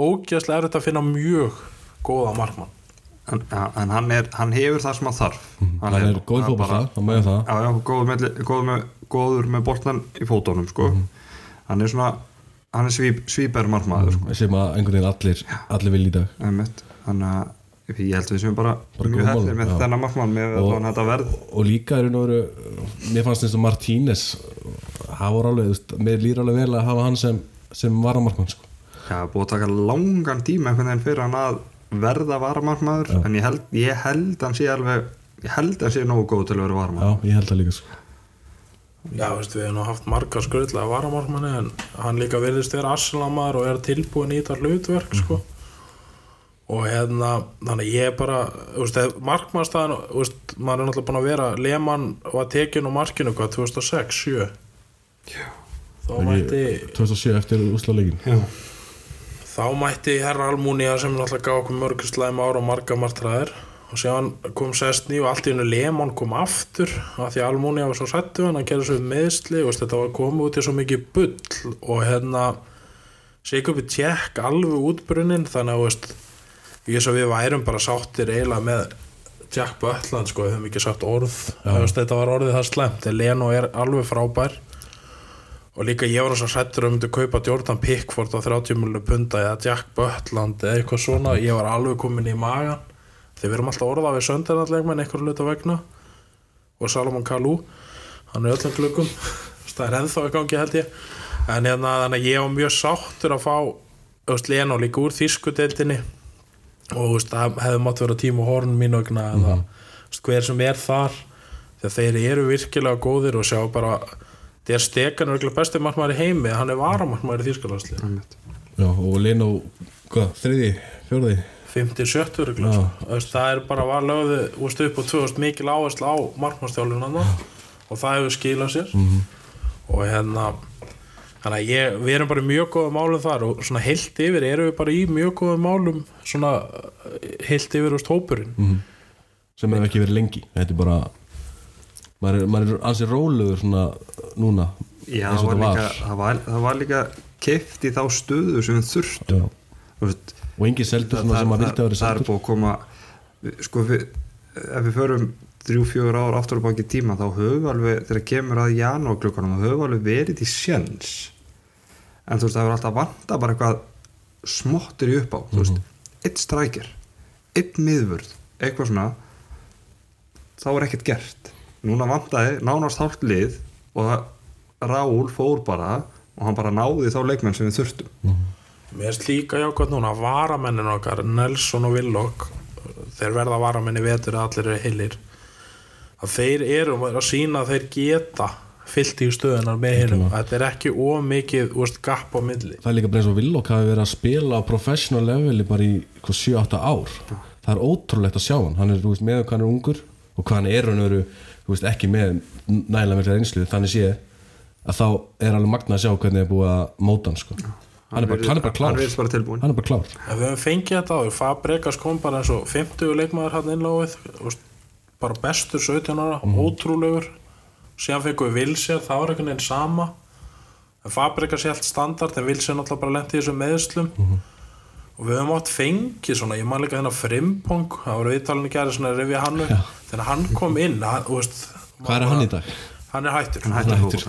ógeðslega erfitt að finna mjög góða markmann. En, ja, en hann, er, hann hefur það sem hann þarf. Hann er góð hann hann með það já, já, góður með, góður með, góður með boltan í fótónum sko. hann er svona hann er svíp, svíper markmaður sko. sem að einhvern veginn allir, allir vil í dag. Þannig að ég held að við séum bara, Bara mjög hefðir með já. þennan markmann með Og- og, þetta verð og líka er einu veru mér fannst eins og Martínez það voru alveg, mér lýr alveg vel að hafa hann sem, sem varamarkmann sko. Já, búið að taka langan tíma einhvern veginn fyrir hann að verða varamarkmaður en ég held, ég held hann sé alveg ég held hann sé nógu góð til að vera já, varamarkmaður ég held það líka sko. Já, veist, við hefum nú haft marga skröðlega varamarkmanni en hann líka verðist vera assalamaður og er tilbúin í þetta hlutverk sko. Og hérna þannig að ég bara, markmannstæðan maður er náttúrulega búin að vera Lehmann var tekin á markinu hvað, 2006, 7 þá mætti 2007 eftir úslaleikin Já, þá mætti herra Almúnia sem náttúrulega gaf okkur mörg slæm ára og marga martraðir. Og séðan kom Sestni og allt í hennu Lehmann kom aftur af því að Almúnia var svo sættu hann, hann gerði svo meðsli og þetta var komið út í svo mikið bull. Og hérna Sigurbi tjekk alveg útbrunnin þannig að ég svo við værum bara sáttir eiginlega með Jack Butland sko, við höfum ekki sagt orð. Veist, þetta var orðið það slemt en Leno er alveg frábær. Og líka ég var svo hrættur um að kaupa Jordan Pickford á 30 miljonar punta eða Jack Butland eða eitthvað svona. Ég var alveg komin í magan þegar við erum alltaf orðað við söndarnallegmenn einhverju hluta vegna. Og Salomon Kalou hann er öllum glöggum. Það er ennþá í gangi held ég. En hérna þannig að ég var mjög sáttur að fá Leno líka úr þýskudeildinni og veist, það hefði mátt vera tíma horn mín eða þú veist, hver sem er þar. Þegar þeir eru virkilega góðir og sjá bara þeir stekan virkilega besti markmaður í heimi hann er einmitt. já, og Leno, hvað, þriði, fjórði? 50-70 virkilega Já. sko. Þú veist, það er bara var lögðu veist, upp á 2000 mikil áherslu á markmannstjálfuna og það hefur skilað sér. Og hérna þannig að ég, við erum bara í mjög góðum málum þar og svona heilt yfir erum við bara í mjög góðum málum svona eh, heilt yfir úr hópurinn. Sem hefur ekki verið lengi. Þetta er bara maður er, er ansið rólegur svona núna Já, eins það var, það líka, var það, var, það var líka keift í þá stöðu sem við þurftum. Veist, og engin seldur svona sem að vildi að vera það er búið að koma við- sko við, ef við förum þrjú, fjögur ár aftur á baki tíma þá höfum við alveg, þegar kemur að janúarglökkunum þá höfum við alveg verið í sjens en þú veist, það er alltaf vanta bara eitthvað smottir í upp á þú veist, eitt strækir eitt miðvörð, eitthvað svona þá er ekkert gert. Núna vantaði nánast hálft lið og það, Raúl fór bara og hann bara náði þá leikmenn sem við þurftum. Mér erst líka jákvæmt núna að varamennin okkar, Nelson og Willock þeir verða varamenni vetur að allir eru heilir að þeir eru að sína að þeir geta fyllt í stöðunar með hinum. þetta er ekki ómikið úst, gap á milli. Það er líka bara eins og Villok hafi verið að spila á professional leveli bara í hvað, 7-8 ár. Það er ótrúlegt að sjá hann. Hann er þú veist, með hvað hann er ungur og hvað hann er hann eru, þú veist, ekki með nægilega mikla reynslu þannig sé að þá er alveg magna að sjá hvernig er búið að móta hann sko. hann, er bara, hann er bara klár. hann er bara klár. Ef við höfum fengið þetta á, Fabregas kom bara eins og 50 leikmaður hann innláfið úst, bara bestur 17 ára, ótrúlegur. Síðan fengum við Vilsér, það var einhvern veginn sama. En Fabregas er allt standard en Vilsér náttúrulega bara lenti í þessum meðslum og við höfum átt fengið svona, ég man líka þennan Frimpong, það voru viðtalinu gæri svona rifja hann upp, þegar hann kom inn hann, veist, Hvað er hann í dag? hann er hættur hann hættir Hættur.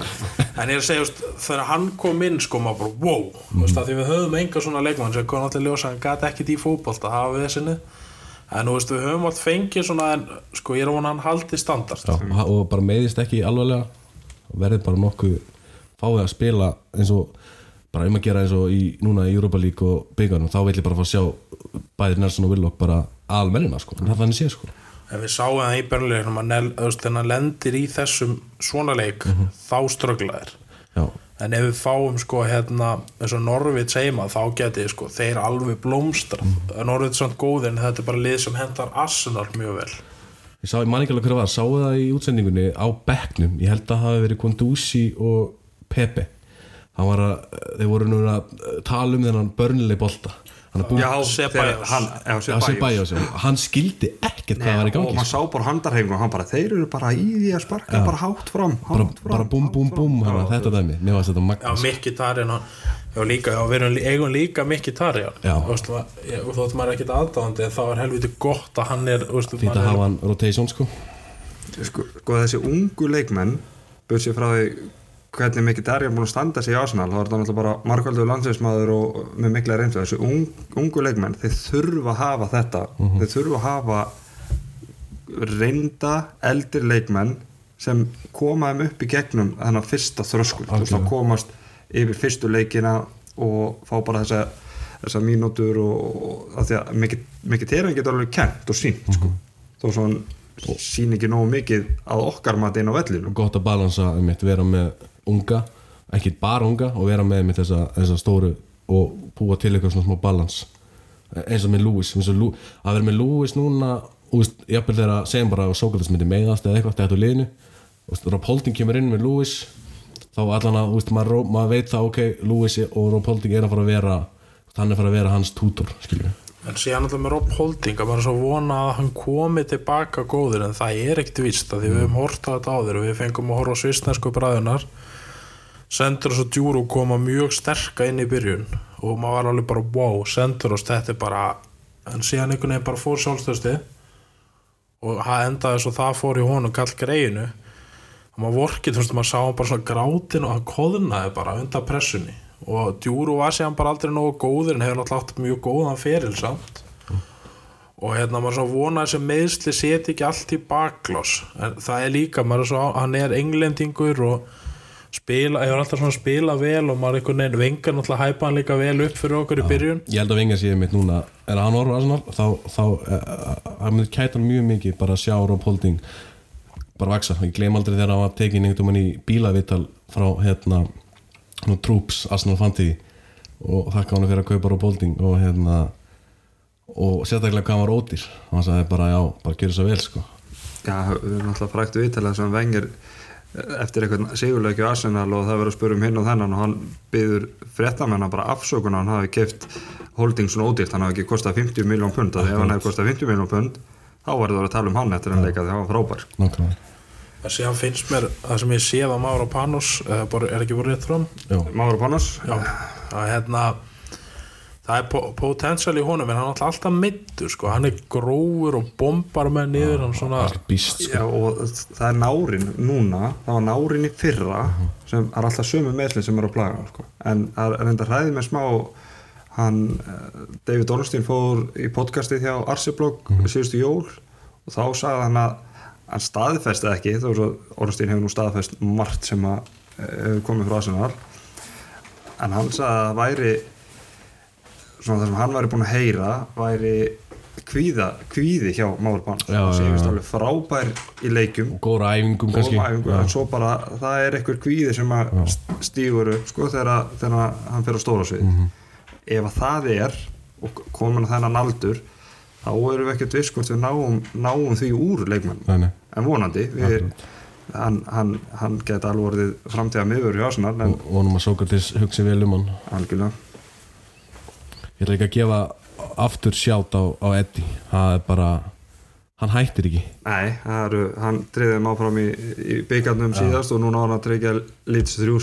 en ég er að segja, þegar hann kom inn sko maður bara, wow, þú veist, því við höfum enga svona leikmann sem kom náttúrulega ljósa hann gæti ekkit í fótbolta, hafa við þessinni en þú veist, við höfum átt fengið svona en sko, ég er vona að hann haldi standart Já, og- og bara meiðist ekki alvarlega og verði bara nokkuð fáið að spila eins og bara um að gera eins og í, núna í Europa League og byggarnum, þá vil ég bara fá að sjá bæðir Nelson og Willock bara almennina sko, en það er þannig sé sko. En við sáum það í börnuleginum að Nel- þú veist, þegar hann lendir í þessum svona leik Mhm. þá strögglaðir Já, en ef við fáum sko hérna eins og Norvits heima þá geti sko þeir alveg blómstra mm. Norvits er samt góðir en þetta er bara lið sem hendar Arsenal mjög vel. Ég sá, ég man ekki alveg hver það var, sáu það í útsendingunni á bekknum, ég held að það hafi verið Kondusi og Pepe. Að, þeir voru nú að tala um þennan börnileg bolta hann er Já, já, Já, já. skildi ekkert hvað var í og gangi maður sko. sá bara handarhefingu og hann bara, þeir eru bara í því að sparka bara hátt fram, bara, hátt fram bara búm búm búm hana, þetta dæmi, mér varst þetta Já, magna Mikki Tarjan Já, líka, já, við eigum líka Mikki Tarjan Já. og þótt maður er ekkit aðdáðandi en þá er helviti gott að hann er fínt að hafa hann rotation sko. Sko, sko þessi ungu leikmenn sér frá því hvernig mikið Darja er búin að standa sig í Arsenal þá er það náttúrulega bara markvældur landsveismadur og með mikla reynslu. Þessi ung, ungu leikmenn þeir þurfa að hafa þetta. Þeir þurfa að hafa reynda eldri leikmenn sem koma þeim upp í gegnum þennan fyrsta þröskul. Að Algjörlega. komast yfir fyrstu leikina og fá bara þessa þessar mínútur og, og að því að mikið, mikið þeirra getur alveg kent og sínt sko. þó svo hann sín ekki nógu mikið að okkar mati inn á vellinu gott að balansa um eitt, vera með unga ekki bara unga og vera með einmitt þessa, þessa stóru og búa til eitthvað svona smá balans. Eins og með Lewis, að vera með Lewis núna úst, jafnvel þegar að segjum bara að Sókrates myndi meiðast eða eitthvað þetta á liðinu. Rob Holding kemur inn með Lewis þá allan að úst, maður, maður veit það ok, Lewis og Rob Holding er að fara að vera hann er að fara að vera hans tútor skiljum En síðan alltaf með Rob Holding að bara svo vona að hann komi tilbaka góður en það er ekkert víst að því við höfum hort á þetta áður og við fengum að horfa á svistnesku bræðunar Sendur og Djúru koma mjög sterka inn í byrjun og maður var alveg bara wow, Sendur og þetta er bara en síðan einhvern veginn bara fór sjálfstöðsti og það endaði svo það fór í honum kall greinu og maður vorkið, þú veist, maður sá bara svona grátin og hann koðnaði bara undan pressunni. Og Djúru var síðan bara aldrei nógu góður en hefur náttúrulega átt mjög góðan feril samt. Og hérna maður svo vona að þessi meðsli seti ekki allt í baklás. En það er líka, maður er svo, hann er englendingur og spila, hefur alltaf svona spila vel og maður einhvern veginn vengar náttúrulega hæpa hann líka vel upp fyrir okkur í byrjun. Ég held að Vengar sé mitt núna. Er hann orður Arsenal? Þá, þá uh, hann myndi kæta hann mjög mikið bara að sjá Rob Holding. Bara vaksa, ég glem aldrei þegar hann var tekin einhvern veginn í bílavital frá hérna nú, Troops, Arsenal Fantasy og þakka hann fyrir að kaupa Rob Holding og hérna og sérstaklega hvað hann var ódýr. Og hann sagði bara já, bara gera svo vel sko. Já, við erum alltaf frækt viðtalað sem vengir eftir eitthvað sigurleiki á Arsenal og það verður að spura um hinn og þennan og hann byður fréttamenn bara afsökun að hann hafi keift holding svona ódýrt, hann hafi ekki kostað 50 miljón pund. Og ef hann hefði kostað 50 miljón pund þá verður það að tala um hann eftir hann leika því hann var frábær nákvæmlega. En síðan finnst mér það sem ég séð á Mára Panos er, er ekki voru rétt fram já, Máru Panos? Já, að hérna það er po- potential í honum en hann er alltaf middur sko, hann er grófur og bombar með niður hann svona, býst sko. Já, og það er nárin núna, það var nárin í fyrra sem er alltaf sömu meðsli sem eru að plaga sko. en það er enda hræðið með smá hann, eh, David Ornstein fór í podcastið hjá Arseblog síðustu jól og þá sagði hann að hann staðfesti ekki, þó svo Ornstein hefur nú staðfest margt sem að eh, hefur komið frá Arsenal. En hann sagði að það væri svona það sem hann væri búin að heyra væri kvíða, kvíði hjá Máður og já, sé vist alveg frábær í leikjum. Góra æfingum kannski. og en svo bara það er einhver kvíði sem að stígur upp sko þegar, þegar hann fer á stóra svið. Mhm. ef að það er og komin að þennan aldur þá erum við ekkert viss hvort við náum, náum því úr nei. en vonandi við, hann, hann, hann geti alveg orðið framtíða miður Arsenal en og vonum að Sókrates hugsi vel um hann. Algjörlega ég ætla ekki að gefa aftur sjátt á, á Eddie. Það er bara, hann hættir ekki. Nei, eru, hann treyði þeim áfram í, í byggarnum síðast og núna á hann að treyja lítið þrjú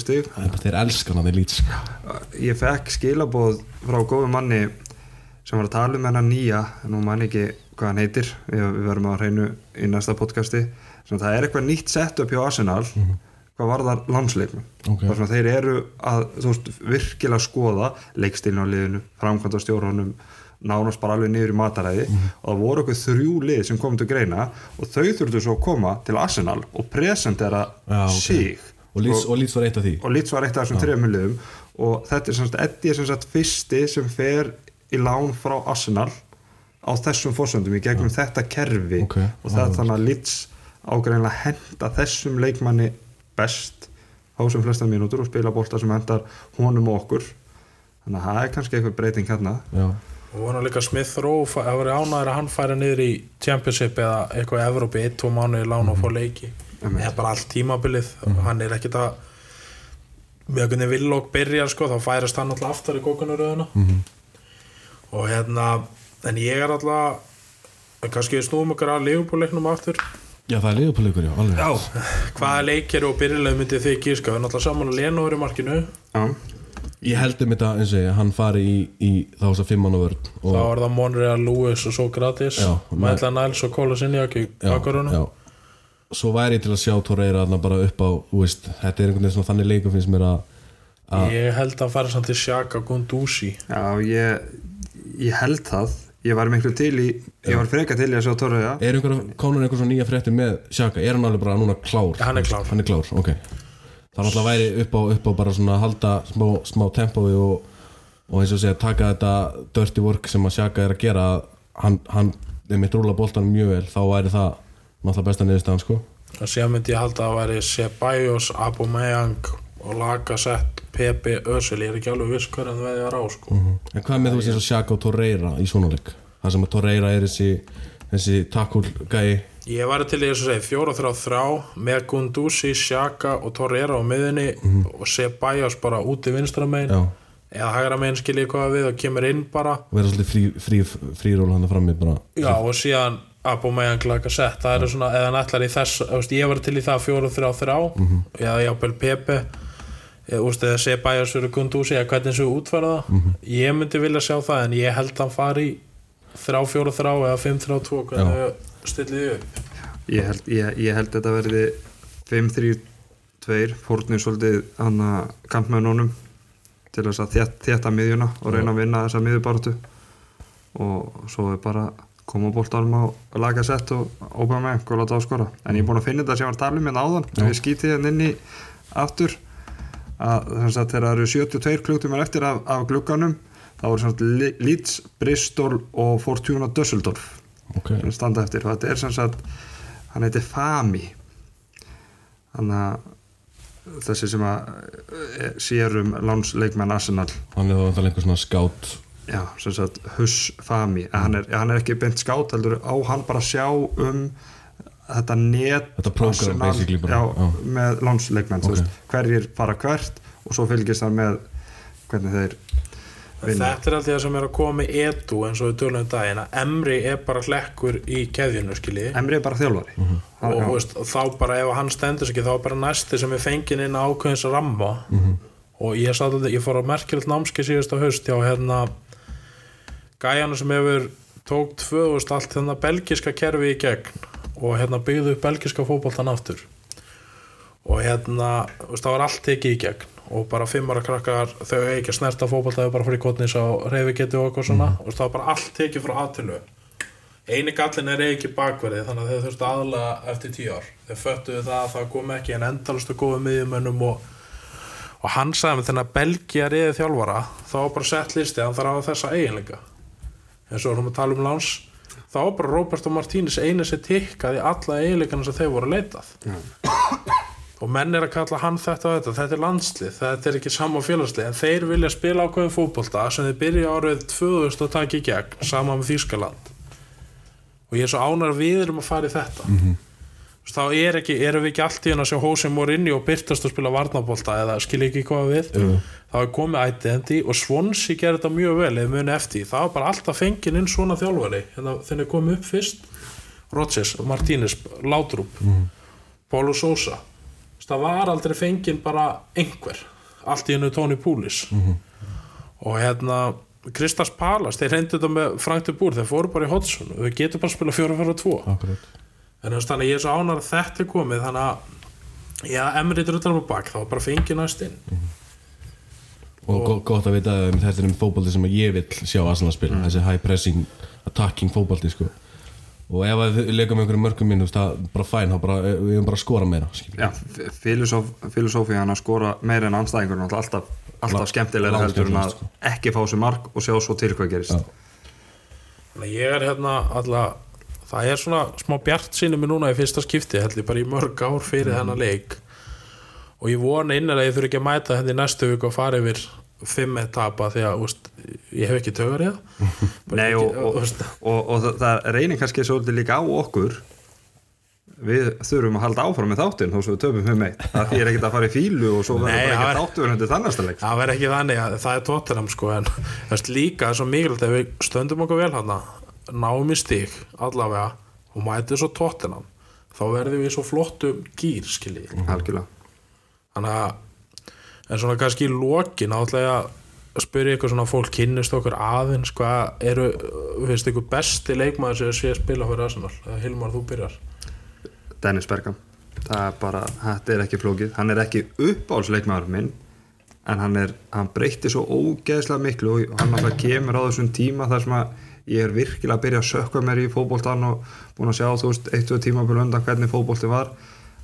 bara- þeir elskan hann, lít sko. ég fekk skilaboð frá góðum manni sem var að tala um hennar nýja nú man ég ekki hvað hann heitir. Við, við verðum að reynu í næsta podcasti. Sem það er eitthvað nýtt sett upp hjá Arsenal hvað var það landsleiknum. Ok. þar sem að þeir eru að veist, virkilega skoða leikstilin á liðinu framkvæmda stjórnum nánast bara alveg niður í mataræði. Og það voru okkur þrjú lið sem komið til greina og þau þurftu svo að koma til Arsenal og presentera Já, ok. sig. Og Leeds, og Leeds var eitt af því. Og Leeds var eitt af þessum þrejum liðum. Og þetta er sem sagt Eddie er sem sagt fyrsti sem fer í lán frá Arsenal á þessum fórsöndum í gegnum þetta kerfi. Ok, og það er þannig að Leeds ágreinlega henda þessum leikmanni best á sem flesta mínútur og spila bolta sem hendar honum og okkur. Þannig að það er kannski eitthvað breyting hérna. Já, og vona líka Smith Rowe það verið ánæður að hann færi niður í Championship eða eitthvað í Evrópi, eitt, tvo mánuði lán og fá leiki. Einmitt. eða bara allt tímabilið. Hann er ekkit að með hvernig villók byrjar sko, þá færist hann alltaf aftar í kókunaröðuna og hérna en ég er alltaf kannski við snúum okkar að Liverpool-leiknum aftur já það er liðupáleikur, já, alveg hvaða leikir og byrjuleg myndið þið gíska við erum alltaf saman að Lenóður í markinu. Já, ég held um þetta eins og ég, hann fari í, í þá þess að fimmann og vörn og, þá er það Monreal, Lewis og Sokratis Já, Mætla Niles og Kóla Sinjak í já, já. svo væri ég til að sjá Torreira þarna bara upp á, þú veist, þetta er einhvern veginn svona þannig leikum finnst mér að að- Ég held að hann fara samt til Shaka Gunduzi já ég, ég held það ég var miklu til í ég var freka til í að sjá Torreira. Er einhver, konar einhver svona nýja frétti með Sjaka, er hann alveg bara núna klár? Hann er klár. hann er klár, ok. Það er alltaf væri upp á, upp á bara svona að halda smá, smá tempói og, og eins og segja taka þetta dirty work sem að Sjaka er að gera hann, hann er mitt rúla boltanum mjög vel þá væri það náttúrulega besta niðurstaðan sko. Og síðan myndi ég halda að það væri Ceballos, Aubameyang og Lacazette, Pepe, Özil ég er ekki alveg viss hverjan það veðjar á sko. en hvað með þú veist eins og Sjaka og Torreira í svona leik? Það sem að Torreira er þessi þessi takkul gæi ég var til í þess að segja fjóra þrjá þrjá með Gunduzi, Shaka og Torreira á miðunni og Ceballos bara úti vinstra megin. Já, eða hægra megin skiljið hvað við og kemur inn bara. Og vera svolítið frí, frí, fríról hann frammi bara. Já, og síðan Aubameyang Lacazette það er svona, eða ætlar í þess ég var til í það fjóra þrjá þrjá eða jábel Pepe eða, Ceballos fyrir Gunduzi eða hvernig þessu útfæra það ég myndi vilja sjá það en ég held að hann fari í þrjá fjóra þrjá eða fimm þrjá tvo hvernig þau stillið þið upp. Ég held, ég, ég held þetta verði 5-3-2 fórnir svolítið hann að kampmennunum til þess að þétt, þétta miðjuna og reyna að vinna þessa miðjubartu og svo er bara koma bóltarum á laga sett og óbæða með og láta á skora. En ég er búin að finna þetta sem var að tala um hérna áðan. Ef ég skýti hérna inn í aftur að þess að þegar það eru 72 klukkutímar eftir af, af glugganum þá eru svona Leeds, Bristol og Fortuna Dusseldorf ok, sem standa eftir. Og þetta er sem sagt hann heitir Fami. Þannig að þessi sem að eh, sér um lánsleikmenn Arsenal. Hann er þá einhver svona skátt já, sem sagt Huss Fami. En hann er, hann er ekki beint skátt heldur á hann bara sjá um þetta net Þetta program basically bara, já, já. með lánsleikmenn Ok. okay. hverjir fara hvert og svo fylgist hann með hvernig þeir vinna Þetta er alltaf það sem er að koma með edu eins og við tölum um daginn að Emri er bara hlekkur í keðjunu skiljið Emri er bara þjálfari Mhm. Hann- og þú veist, þá bara ef hann stendur sig ekki þá er bara næsti sem er fengin inn á ákveðins ramma og ég, satt, ég fór á merkjöld námski síðust á haust hjá hérna gæjana sem hefur tók 2000 allt hérna belgiska kerfi í gegn og hérna byggðu upp belgiska fótboltan aftur. Og hérna það var allt tekið í gegn og bara fimmara krakkar þau ekki að snerta fótbolta þau bara fyrir kotnis á reyfigeti og eitthvað svona. Og það var bara allt tekið frá aðtilu eini gallin er ekki bakverði þannig að þau þurftu aðlega eftir tíu ár. Þau föttuðu það að það kom ekki en endalastu góðu miðjumönnum og, og hann sagði með þennan Belgia reyði þjálfara þá var bara sett listi hann þarf að hafa þessa eiginleika. Eins og erum að tala um láns þá bara Roberto Martínez einu sem tikkaði alla eiginleikana sem þeir voru að leitað og menn er að kalla hann þetta og þetta. Þetta er landslið, þetta er ekki sama félagslið en þeir vilja spila ákveðin fótbolta sem þeir byrja árið 2000 að taka í gegn sama með Þýskaland. Og ég er svo ánar við erum að fara í þetta. Mm þá er ekki, erum við ekki allt í hann að sjá Hósi Morinni og byrtast að spila varnabólta eða skilja ekki hvað við? Þá er komið Identity og Swansea gerir þetta mjög vel eða muni eftir, það var bara alltaf fengin inn svona þjálfari, hérna þeir komið upp fyrst Rodgers, Martínez, Laudrup Paulo Sousa. Það var aldrei fengin bara einhver. Allt í hennu Tony Poulis og hérna Kristas Palas, þeir reyndu þetta með Frank de Boer, þeir fóru bara í Hodgson. Og við getum bara að spila 4-4-2 akkurat en þú veist, þannig að ég er svo ánar að þetta er komið þannig að já, Emri drullar á bak, þá bara fengið næst inn og go- gott að vita að þetta er um fótbolti sem ég vil sjá Arsenal spila þessi high pressing, attacking fótbolti sko. og ef að við leikum einhverjum mörgum minn, það er bara fæn þá bara, við erum bara að skora meira skilur. Já, filosóf, filosófi hann að skora meira en anstæðingur er alltaf, alltaf skemmtilega heldur en að sko. ekki fá sér mark og sjá svo til hvað gerist að ég er hérna alla það er svona smá bjart mig núna í fyrsta skipti, held ég bara í mörg ár fyrir þennan leik. Og ég vona innilega að ég þurfi ekki að mæta henni næstu viku og fara yfir fimm etapa því að úst, ég hef ekki tögur í það. Og, og, og, og það, reynir kannski svolítið líka á okkur. Við þurfum að halda áfram með þáttinn þó svo við töfum um eitt. Það er ekkert að fara í fílu og svo verður bara ekki þáttur undir þannasta leik. Það verður ekki þannig að það er tóttunum sko en líka er svo mikilvægt ef við stöndum okkur vel hann náum í stík allavega og mætið svo tóttunum þá verðum við svo flottum gýr skiljið algjörlega. Þannig að en svona kannski í lokin áttlega að spyrja ykkur svona fólk kynnist okkur aðeins hvað eru, finnst ykkur besti leikmaður sem sé að spila fyrir Arsenal? Eða Hilmar þú byrjar. Dennis Bergam það er bara, þetta er ekki flókið. Hann er ekki uppáhaldsleikmaður minn en hann er, hann breytti svo ógeðslega miklu og hann alltaf kemur á þessum tíma þar sem að ég er virkilega að byrja að sökka mér í fótboltan og búin að sjá þú veist, eitt og tíma búin undan hvernig fótbolti var.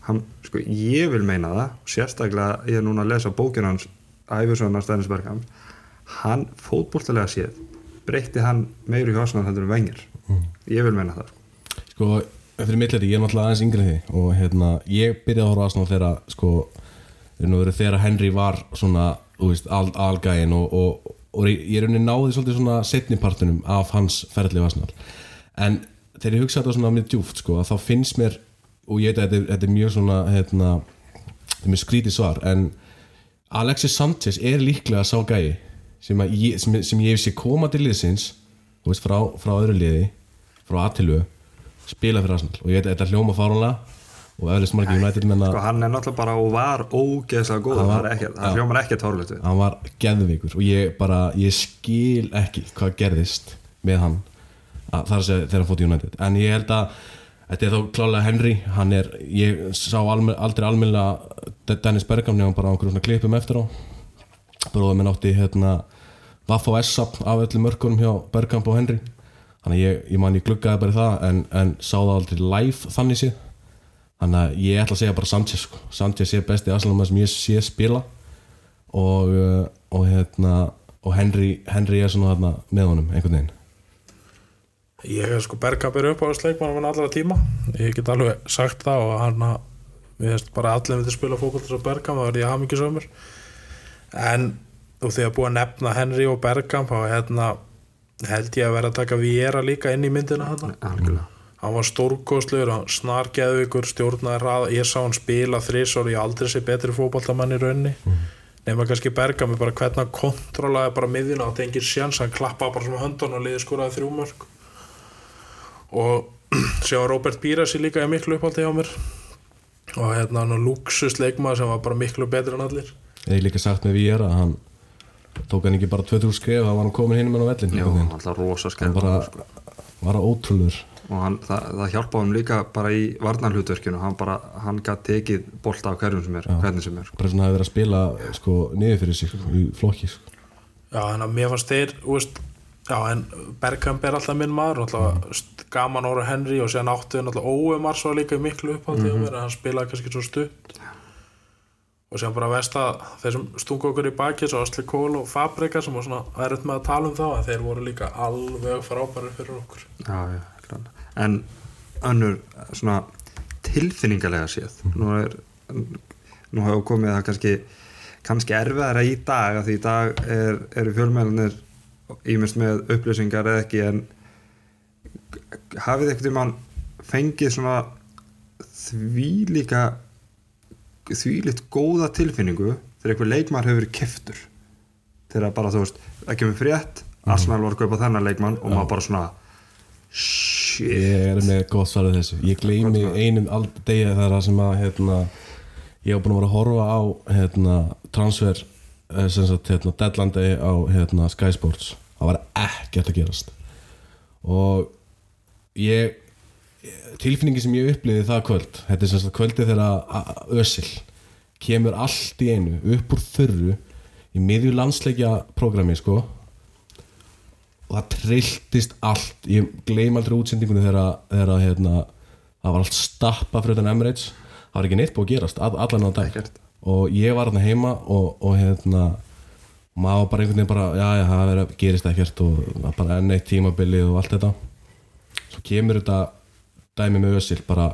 Hann, sko, ég vil meina það sérstaklega ég er núna að lesa bókin hans æfisöðunar Dennis Bergam hann fótboltilega séð breytti hann meiri hjásnar heldur en vengir ég vil meina það. Sko, fyrir mitt leiti, ég er náttúrulega aðeins yngri en því og hérna, ég byrjaði að horfa á Arsenal þegar sko, og þegar Henry var svona, þú veist, al, algæin og, og, og ég er rauninni náði svolítið svona setnipartunum af hans ferðli á Arsenal. En þegar ég hugsa þetta svona mjög djúft, sko, að þá finnst mér og ég veit að þetta, er- þetta er mjög svona hérna, þetta er mjög skrítið svar en Alexis Sanchez er líklega sá gæi sem, ég, sem, sem ég hef sé koma til liðsins veist, frá, frá öðru liði frá Atilu spila fyrir Arsenal. Og ég veit að þetta hljóma fáránlega og eflust margir United menna sko, hann er náttúrulega bara og var ógeðslega góð Hann var- ekki, hann hljómar ekkert hórlut við hann var geðveikur og ég bara, ég skil ekki hvað gerðist með hann að, þar að segja þegar hann fótt í United. En ég held að þetta er þá klálega Henry hann er, ég sá alme, aldrei almennilega Dennis Bergam nefnum bara á einhverjum svona klippum eftir á. Bróðum minn átti hérna Vaff og S-up af öllum mörkunum hjá Bergkamp og Henry. Þannig ég, ég man ég gluggaði bara það en, en sá það aldrei live þannig séð þannig að ég ætla að segja bara Sanchez sko. Sanchez er besti Arsenal sem ég sé spila. Og, uh, og hérna og Henry, Henry er svona þarna með honum einhvern veginn. Ég er sko Bergkamp er upp á sleikmann minn allra tíma. Ég get alveg sagt það og hann að við veist bara allir myndi spila fókvöld svo Bergkamp þá er ég hamingisömmur en þú að búið að nefna Henry og Bergkamp þá hérna held ég að vera að taka Viera líka inn í myndina hann hann var stórkostlegur, hann snargeðugur stjórnaði hraða, ég sá hann spila þrísor, ég aldrei sé betri fótballtamann í raunni nema kannski berga mig bara hvernig hann kontrólaði bara miðjuna og tengir sjans, hann klappaði bara svona höndan og liði skoraði þrjú mörg og sjá Robert Pírasi líka er miklu uppáldi hjá mér. Og hérna hann luxus leikmaður sem var bara miklu betri en allir. Ég líka sagt með Víera að hann tók hann ekki bara 2000 skref þá var hann komin hinn með á vellin rosa hann var ótrúlur og hann, það, það hjálpaði hann líka bara í varnarhlutverkinu hann bara, hann gæti tekið bolta af hverjum sem er, hvernig sem er sko. bara svona hafi verið að spila sko, niður fyrir sig sko, í flokki sko. Já, en að mér fannst þeir, veist, já, en Bergkamp er alltaf minn maður, alltaf gaman ára Henry og síðan áttu við alltaf Óumar svo líka miklu uppáldi mm mér, en hann spilaði kannski svo stutt. Og síðan bara veist að þeir sem stungu okkur í baki, svo Asli Kól og Fabrika sem var svona erut með að tala um þá, þeir voru líka alveg frábæri fyrir okkur. já, já. En önnur svona tilfinningalega séð. Nú er nú hefur komið það kannski kannski erfiðara í dag að því í dag er, eru fjölmælanir ímest með upplýsingar eða ekki en hafið ekkert um hann fengið svona því líka þvílitt góða tilfinningu þegar einhver leikmar hefur verið keftur þegar bara þú veist það kemur frétt, Arsenal var að kaupa þennan leikmann og maður bara svona shit. Ég er með gott svarið þessu. Ég gleymi einum aldrei þegar sem að hérna, ég hef búin að vera að horfa á hérna, transfer eh, hérna, deadline day á hérna, Sky Sports. Á það var ekkert að gerast. Og ég tilfinningi sem ég upplýði það kvöld þetta er sem sagt kvöldið þegar Ösil kemur allt í einu upp úr þurru í miðju landsleikja prógrami sko og það trilltist allt. Ég gleym aldrei útsendingunni þegar, þegar hérna, það var allt stappa fyrir utan Emirates. Það var ekki neitt búið að gerast all, allan á dag. Og ég var hérna heima og, og hérna maður bara einhvern veginn bara já já það verið, gerist ekkert og það var bara enn eitt tímabilið og allt þetta. Svo kemur þetta dæmi með Ösil bara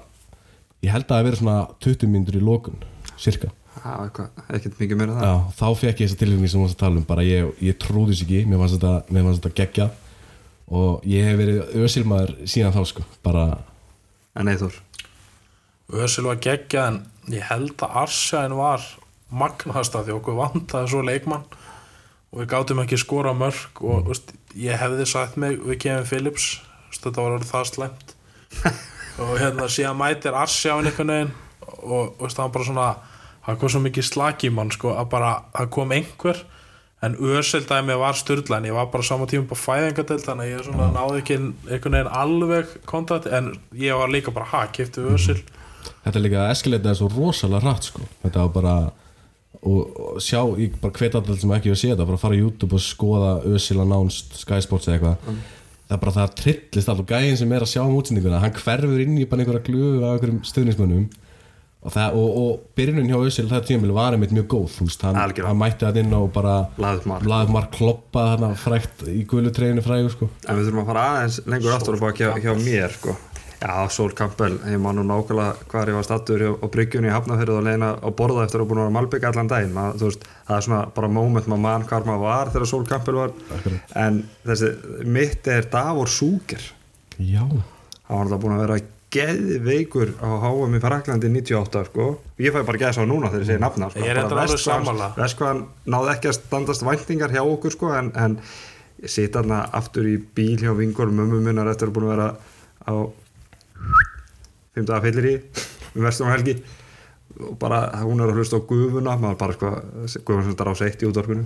ég held að það hafi verið svona 20 mínútur í lókun cirka ekkert mikið meira en það Já, þá fekk ég þessa tilfinningi sem þú varst að tala um bara ég, ég trúði þess ekki, mér fannst þetta, þetta geggja og ég hef verið ösilmaður síðan þá sko bara, En Eithor, Ösil var geggja en ég held að Arsjæn var magnasta því okkur vantaði svo leikmann. Og við gátum ekki skora mörg og mm. veist, ég hefði sagt mig við Kevin Phillips veist, þetta var orðið það slemt og hérna síðan mætir Arsjæn einhvern veginn og veist, það var bara svona það kom svo mikið slaki í mann sko, að bara það kom einhver en Ösil dæmi var styrla en ég var bara saman tíma på fæðingadelt þannig að ég svona náði ekki einhvern veginn alveg kontakt en ég var líka bara ha, kefti Ösil þetta er líka eskileitið er svo rosalega hratt sko. Þetta var bara og, og sjá, ég bara hvet alltaf sem ekki að sé þetta bara fara á YouTube og skoða Ösil announced Sky Sports eða eitthvað. Það er bara það trillist allt og gæðin sem er að sjá um útsendinguna. Hann hverfur inn í bara einhverja glufu af einhverjum stuðnismönnum og, það, og, og byrjunin hjá Ösil það tímil var einmitt mjög góð veist, hann, hann mætti það inn og bara Lagði upp mark. lagði upp mark kloppa þarna frækt í gulu treyinu frægu sko. En við þurfum að fara aðeins lengur aftur og baka hjá, hjá mér sko. Já, Sól Campbell, ég man nú nákvæmlega hvað ég var stattur á bryggjunni í Hafnafjörðu og leiðina á borða eftir að búin að vera malbygg allan daginn. Mað, veist, það er svona bara moment maður mann hvar maður var þegar Sól Campbell var. En þessi, mitt er Davor Súker já, hann var alltaf búin að vera geðveikur á HM í Fraklandi 98 sko. ég fæ bara gæsa á núna þegar ég segi nafna sko. Ég er Bara reyndar alveg Vesk hvað- sammála. vesk hvað hann náði ekki að standast væntingar hjá okkur sko, en, en ég sita hann aftur í bíl hjá vingol mömmu minnar eftir að búin að vera á 15. fyllir í um vestum helgi og bara hún er að hlusta á gufuna maður bara sko, gufuna sem þetta er á seitt í útvarpinu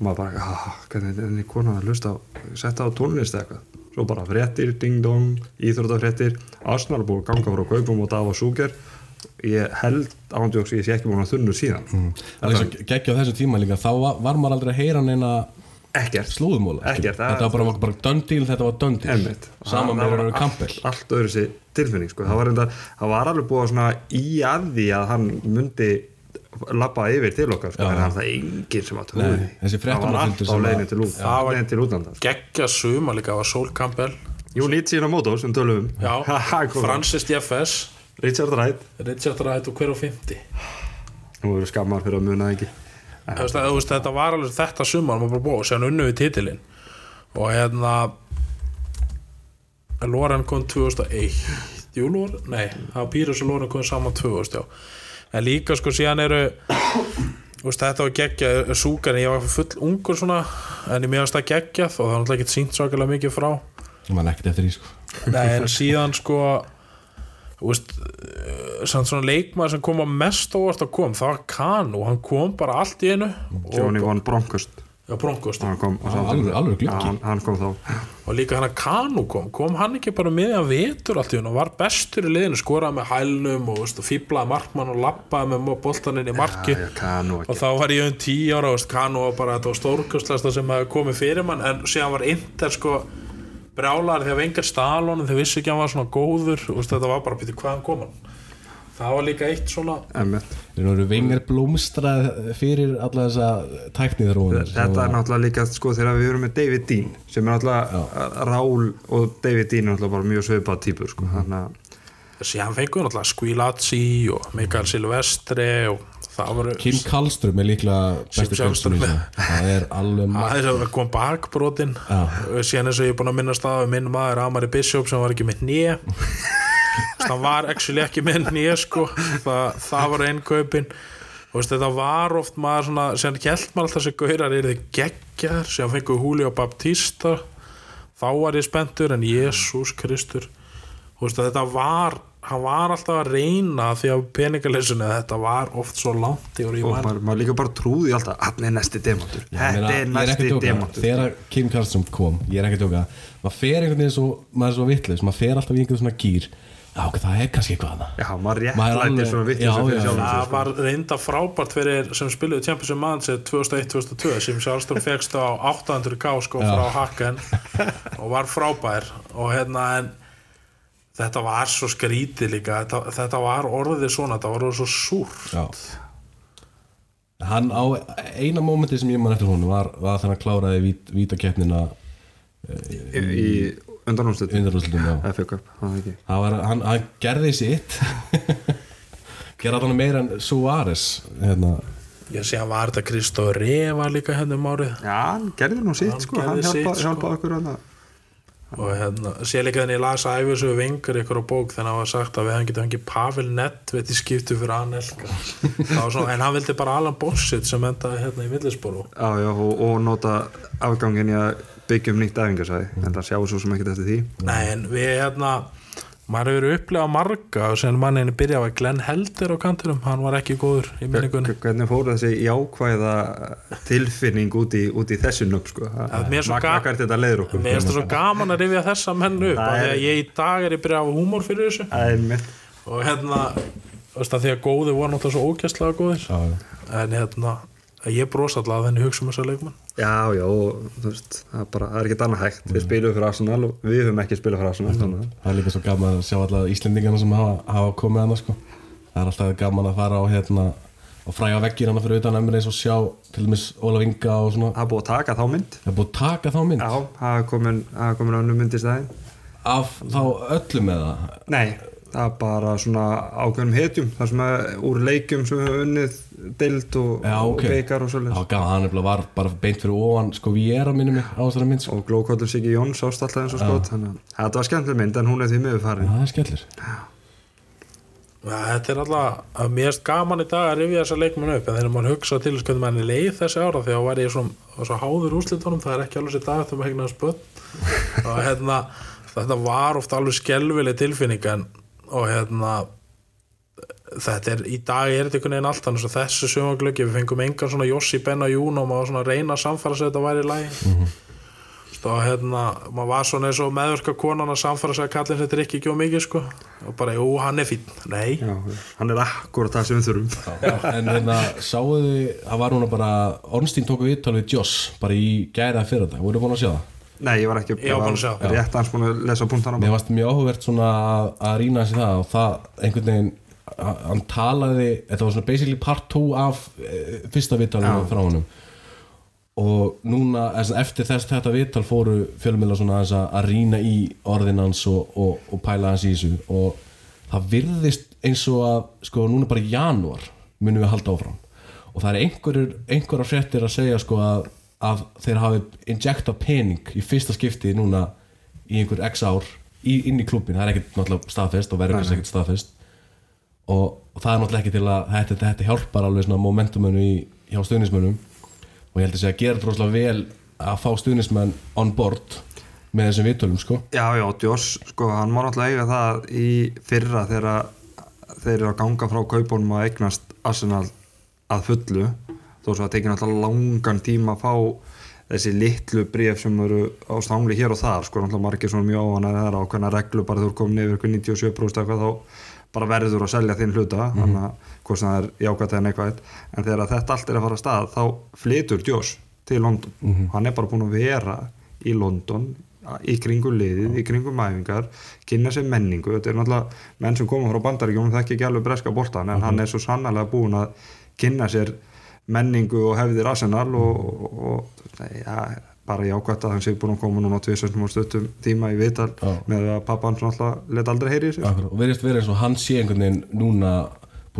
og maður bara, ah, hvernig er henni konan að hlusta á, setja á tónlist eða eitthvað svo bara fréttir, ding dong, íþróttafréttir. Arsenal búið að ganga frá kaupum og Dava Súker. Ég held ándjóks ég sé ekki búin að þunnu síðan. Mm. geggja á þessu tíma líka. Þá var, var maður aldrei að heyra neina ekkert. slúðumóla Ekkert, þetta var bara, bara döndíl, þetta var döndíl Einmitt. saman með Röru allt- Kampel allt öðru sér tilfinning sko. það, var enda, það var alveg búið í að því að hann myndi lappa yfir til okkar sko. Það var það enginn sem að þessi það var allt á leiðin til, út, Það var- leiðin til útlanda sko. geggja suma líka var Sol Campbell. Jú, síðan á mótó sem tölum um. Já, Ha, kom. Francis DFS Richard Wright. Richard Wright og hver og 50 nú eru skammar fyrir að muna það ekki. Þú veist, þetta var alveg þetta sumar maður bara búið og séðan unnu við titilinn. Og hérna Loren kom 2001 Jú, Loren, nei, það var Pírus og Loren kom saman 2000, já en líka sko síðan eru veist, þetta var geggja súkan, ég var full ungur svona en ég meðast að geggja og það var náttúrulega ekki sínt svakalega mikið frá. Mann ekkert eftir því sko. Nei, en síðan sko veist eh, samt svona leikmaður sem kom að mest óvart að kom, það var Kanu hann kom bara allt í einu Johnny von Bronckhurst já, Bronkost hann kom á Já, sama alveg-. Já, hann, hann kom þá. Og líka hann að Kanu kom. Kom hann ekki bara miðjan vetur allt í einu? Og var bestur í liðinu, skoraði með hælnum og, veist, og fýblaði markmann og lappaði með boltaninn í marki Já, já, Kanu og þá var ég um tíu ára veist, Kanu var bara, þetta var stórkustlæsta sem hefði komið fyrir mann. En síðan var Inter sko brjálar að vengar stalunum þeir vissi ekki að hann var svona góður. Og veist, þetta var bara býtið hvaðan kom hann það var líka eitt svona. Þeir eru vengar blómstrað fyrir alla þessa tækniðróunar Þetta er náttúrulega líka sko þegar við erum með David Dean sem er náttúrulega Rál og David Dean er náttúrulega bara mjög svipað típur sko. þannig að síðan fengum við náttúrulega Squilazzi og Mikael Silvestri og voru Kim Kallström er líklega bestu Kallström. það er alveg Það er að kom bakbrotin síðan eins og ég er búin að minnast að minn maður Amari Bishop sem var ekki með nýja það var actually ekki með nýja sko. Það, það var einn kaupin. Og veist, þetta var oft maður svona sem gælt maður alltaf þessi gaurar er þið geggjar sem fengu Julio Baptista. Þá var ég spenntur en Jésús Kristur. Veist, þetta var hann var alltaf að reyna því að peningalessunni þetta var oft svo langt og maður, maður líka bara trúði alltaf hann er næsti demantur Ég þetta er næsti demantur þegar Kim Karlsson kom ég er ekki að tjóka, maður fer einhvern veginn svo maður er svo vitleis, maður fer alltaf í einhvern svona gýr já, það er kannski eitthvað annað. Já, maður alveg- svona Já, vittleysu fyrir já, sjálfum það sko. var reynda frábært fyrir sem spiluði Champions of Manchester 2001-2002 sem Sjálfstorm fegst á 800k sko Já. frá Hakken og var frábær. Og hérna en þetta var svo skrítið líka þetta, þetta var orðið svona, þetta var orðið svo súr Já. Hann á eina mómenti sem ég man eftir honum var, var þannig að kláraði vít, vítakeppnina í, í er ekki. Hann, var, hann, hann gerði sitt. Gerði hann meira en Suárez hérna, ég sé að var þetta Kristóð Reva líka hérna um árið. Já, hann gerði nú sitt sko, hann sko. hjálpa okkur að það og hérna, sé líka þannig ég las æfisögu vingur ykkur á bók þannig að það var sagt að við hefum getið fengið Pavel Nedved í skiptu fyrir Anelka. Svona, en hann vildi bara Alan Bossitt sem endaði hérna í já, og, og nota afgangin í að byggja um nýtt æfingarsæði en það sjáu svo sem ekkert eftir því. Nei, en við hérna maður hefur upplegað marga og sem manninni byrjaði að Glenn Helder á kantinum hann var ekki góður í minningunni. Hvernig fór þessi jákvæða tilfinning út í, út í þessu nögg sko? Mér er hvert þetta leiður okkur. Mér finnst það svo gaman að rifja þessa menn upp Það af því að ég í dag er ég byrjað að hafa húmor fyrir þessu. Og hérna, því að góði voru náttúrulega svo ógæstlega já. en hérna, ég brosa að þenni hugsa um þessa leikmann Já, já, þú veist, það er bara, það er ekkert annað hægt. Við spilum fyrir Arsenal og við höfum ekki spilað fyrir Arsenal þannig að- það er líka svo gaman að sjá alla Íslendingana sem hafa, hafa komið annars sko. það er alltaf gaman að fara á hérna, og fræga veggir hann fyrir utan emri eins og sjá til dæmis Ólaf Inga og svona. Það er búið að taka þá mynd. Það er búið að taka þá mynd. Já, það er komin, komin önnur mynd í stæðin af þá öllum með það Nei, er bara svona ákveðnum hetjum Það sem er úr leikjum sem við höfum unnið deild og, Já, ok. og beikar og svolítið var gaman, hann nefnilega var bara beint fyrir ofan sko við erum minni mig á þessari mynd sko. og glókollur Siggi Jóns ást alltaf eins og skot þannig að þetta var skemmtileg mynd en hún er því miður farin. Það er Ja, þetta er alltaf, að mér erst gaman í dag að rifja þessa leikmenn upp en þegar maður hugsa til þess hvernig mann er leið þessi ára því að var ég svo, svo háður úrslitunum það er ekki alveg sér dag eftir maður hegna spöld og hérna, þetta var ofta alveg skelvileg tilfinning en, og hérna þetta er, í dag er þetta einhvern veginn allt þannig að þessu sömaglöggi, við fengum engan svona Jossi Benna Jún og maður svona að reyna að samfara sig þetta væri í lagi. Mm og hérna, maður var svona eins og meðverka konan að samfara sig að kallin þetta er ekki ekki og mikið sko. Og bara, jú, hann er fín, nei. Já, hann er akkurat það sem við þurfum. Já, en hérna, sáuðu þið, það var núna bara Ornstein viðtal við Joss bara í gæra fyrir þetta, voru búin að sjá það Nei, ég var ekki Ég var að rétt hans búin að lesa punktana Mér varst mjög áhugavert svona að, að rýna þessi það og það einhvern veginn að- hann talaði, þetta var svona basically part 2 af e, fyrsta viðtalinu frá honum. Og núna eða eftir þess þetta viðtal fóru fjölumila svona aðeins að, að rýna í orðin hans og, og, og pæla hans í þessu. Og það virðist eins og að sko núna bara í janúar munum við halda áfram. Og það er einhverjur, einhverjar fréttir að segja sko að, að þeir hafi injecta pening í fyrsta skipti núna í einhver x ár í, inn í klubin, það er ekkert náttúrulega staðfest og verður kannski ekkert staðfest. Og, og það er náttúrulega ekki til að þetta, þetta hjálpar alveg svona momentumunu í, hjá stuðnismönnum og ég held að segja að gera droslega vel að fá stuðnismenn on board með þessum viðtölum sko. Já, já, Joss, sko, hann má náttúrulega eiga það í fyrra þegar þeir eru að ganga frá kaupunum að eignast Arsenal að fullu þó svo að tekið náttúrulega langan tíma að fá þessi litlu bréf sem eru á stangli hér og þar sko, náttúrulega margir svona mjög óvanar það er ákveðna reglu bara þú er komin yfir ykkur 97% eitthvað þá bara verður að selja þinn hluta þannig að hvort það er jákvæmt eða neikvæmt en þegar þetta allt er að fara að stað þá flytur Joss til London. Hann er bara búin að vera í London í kringum liðið, í kringum æfingar kynna sér menningu, þetta er náttúrulega menn sem koma frá bandaríkjum, það ekki ekki alveg breska boltan en hann er svo sannlega búin að kynna sér menningu og hefðir Arsenal og, og, og ja, bara jákvæmt að hann sé búin að koma núna tvisvæstum og stuttum tíma í viðtal með að pappa hans náttúrulega let aldrei heyri í sig Akkurat, og verðist verið eins og hann sé einhvern veginn núna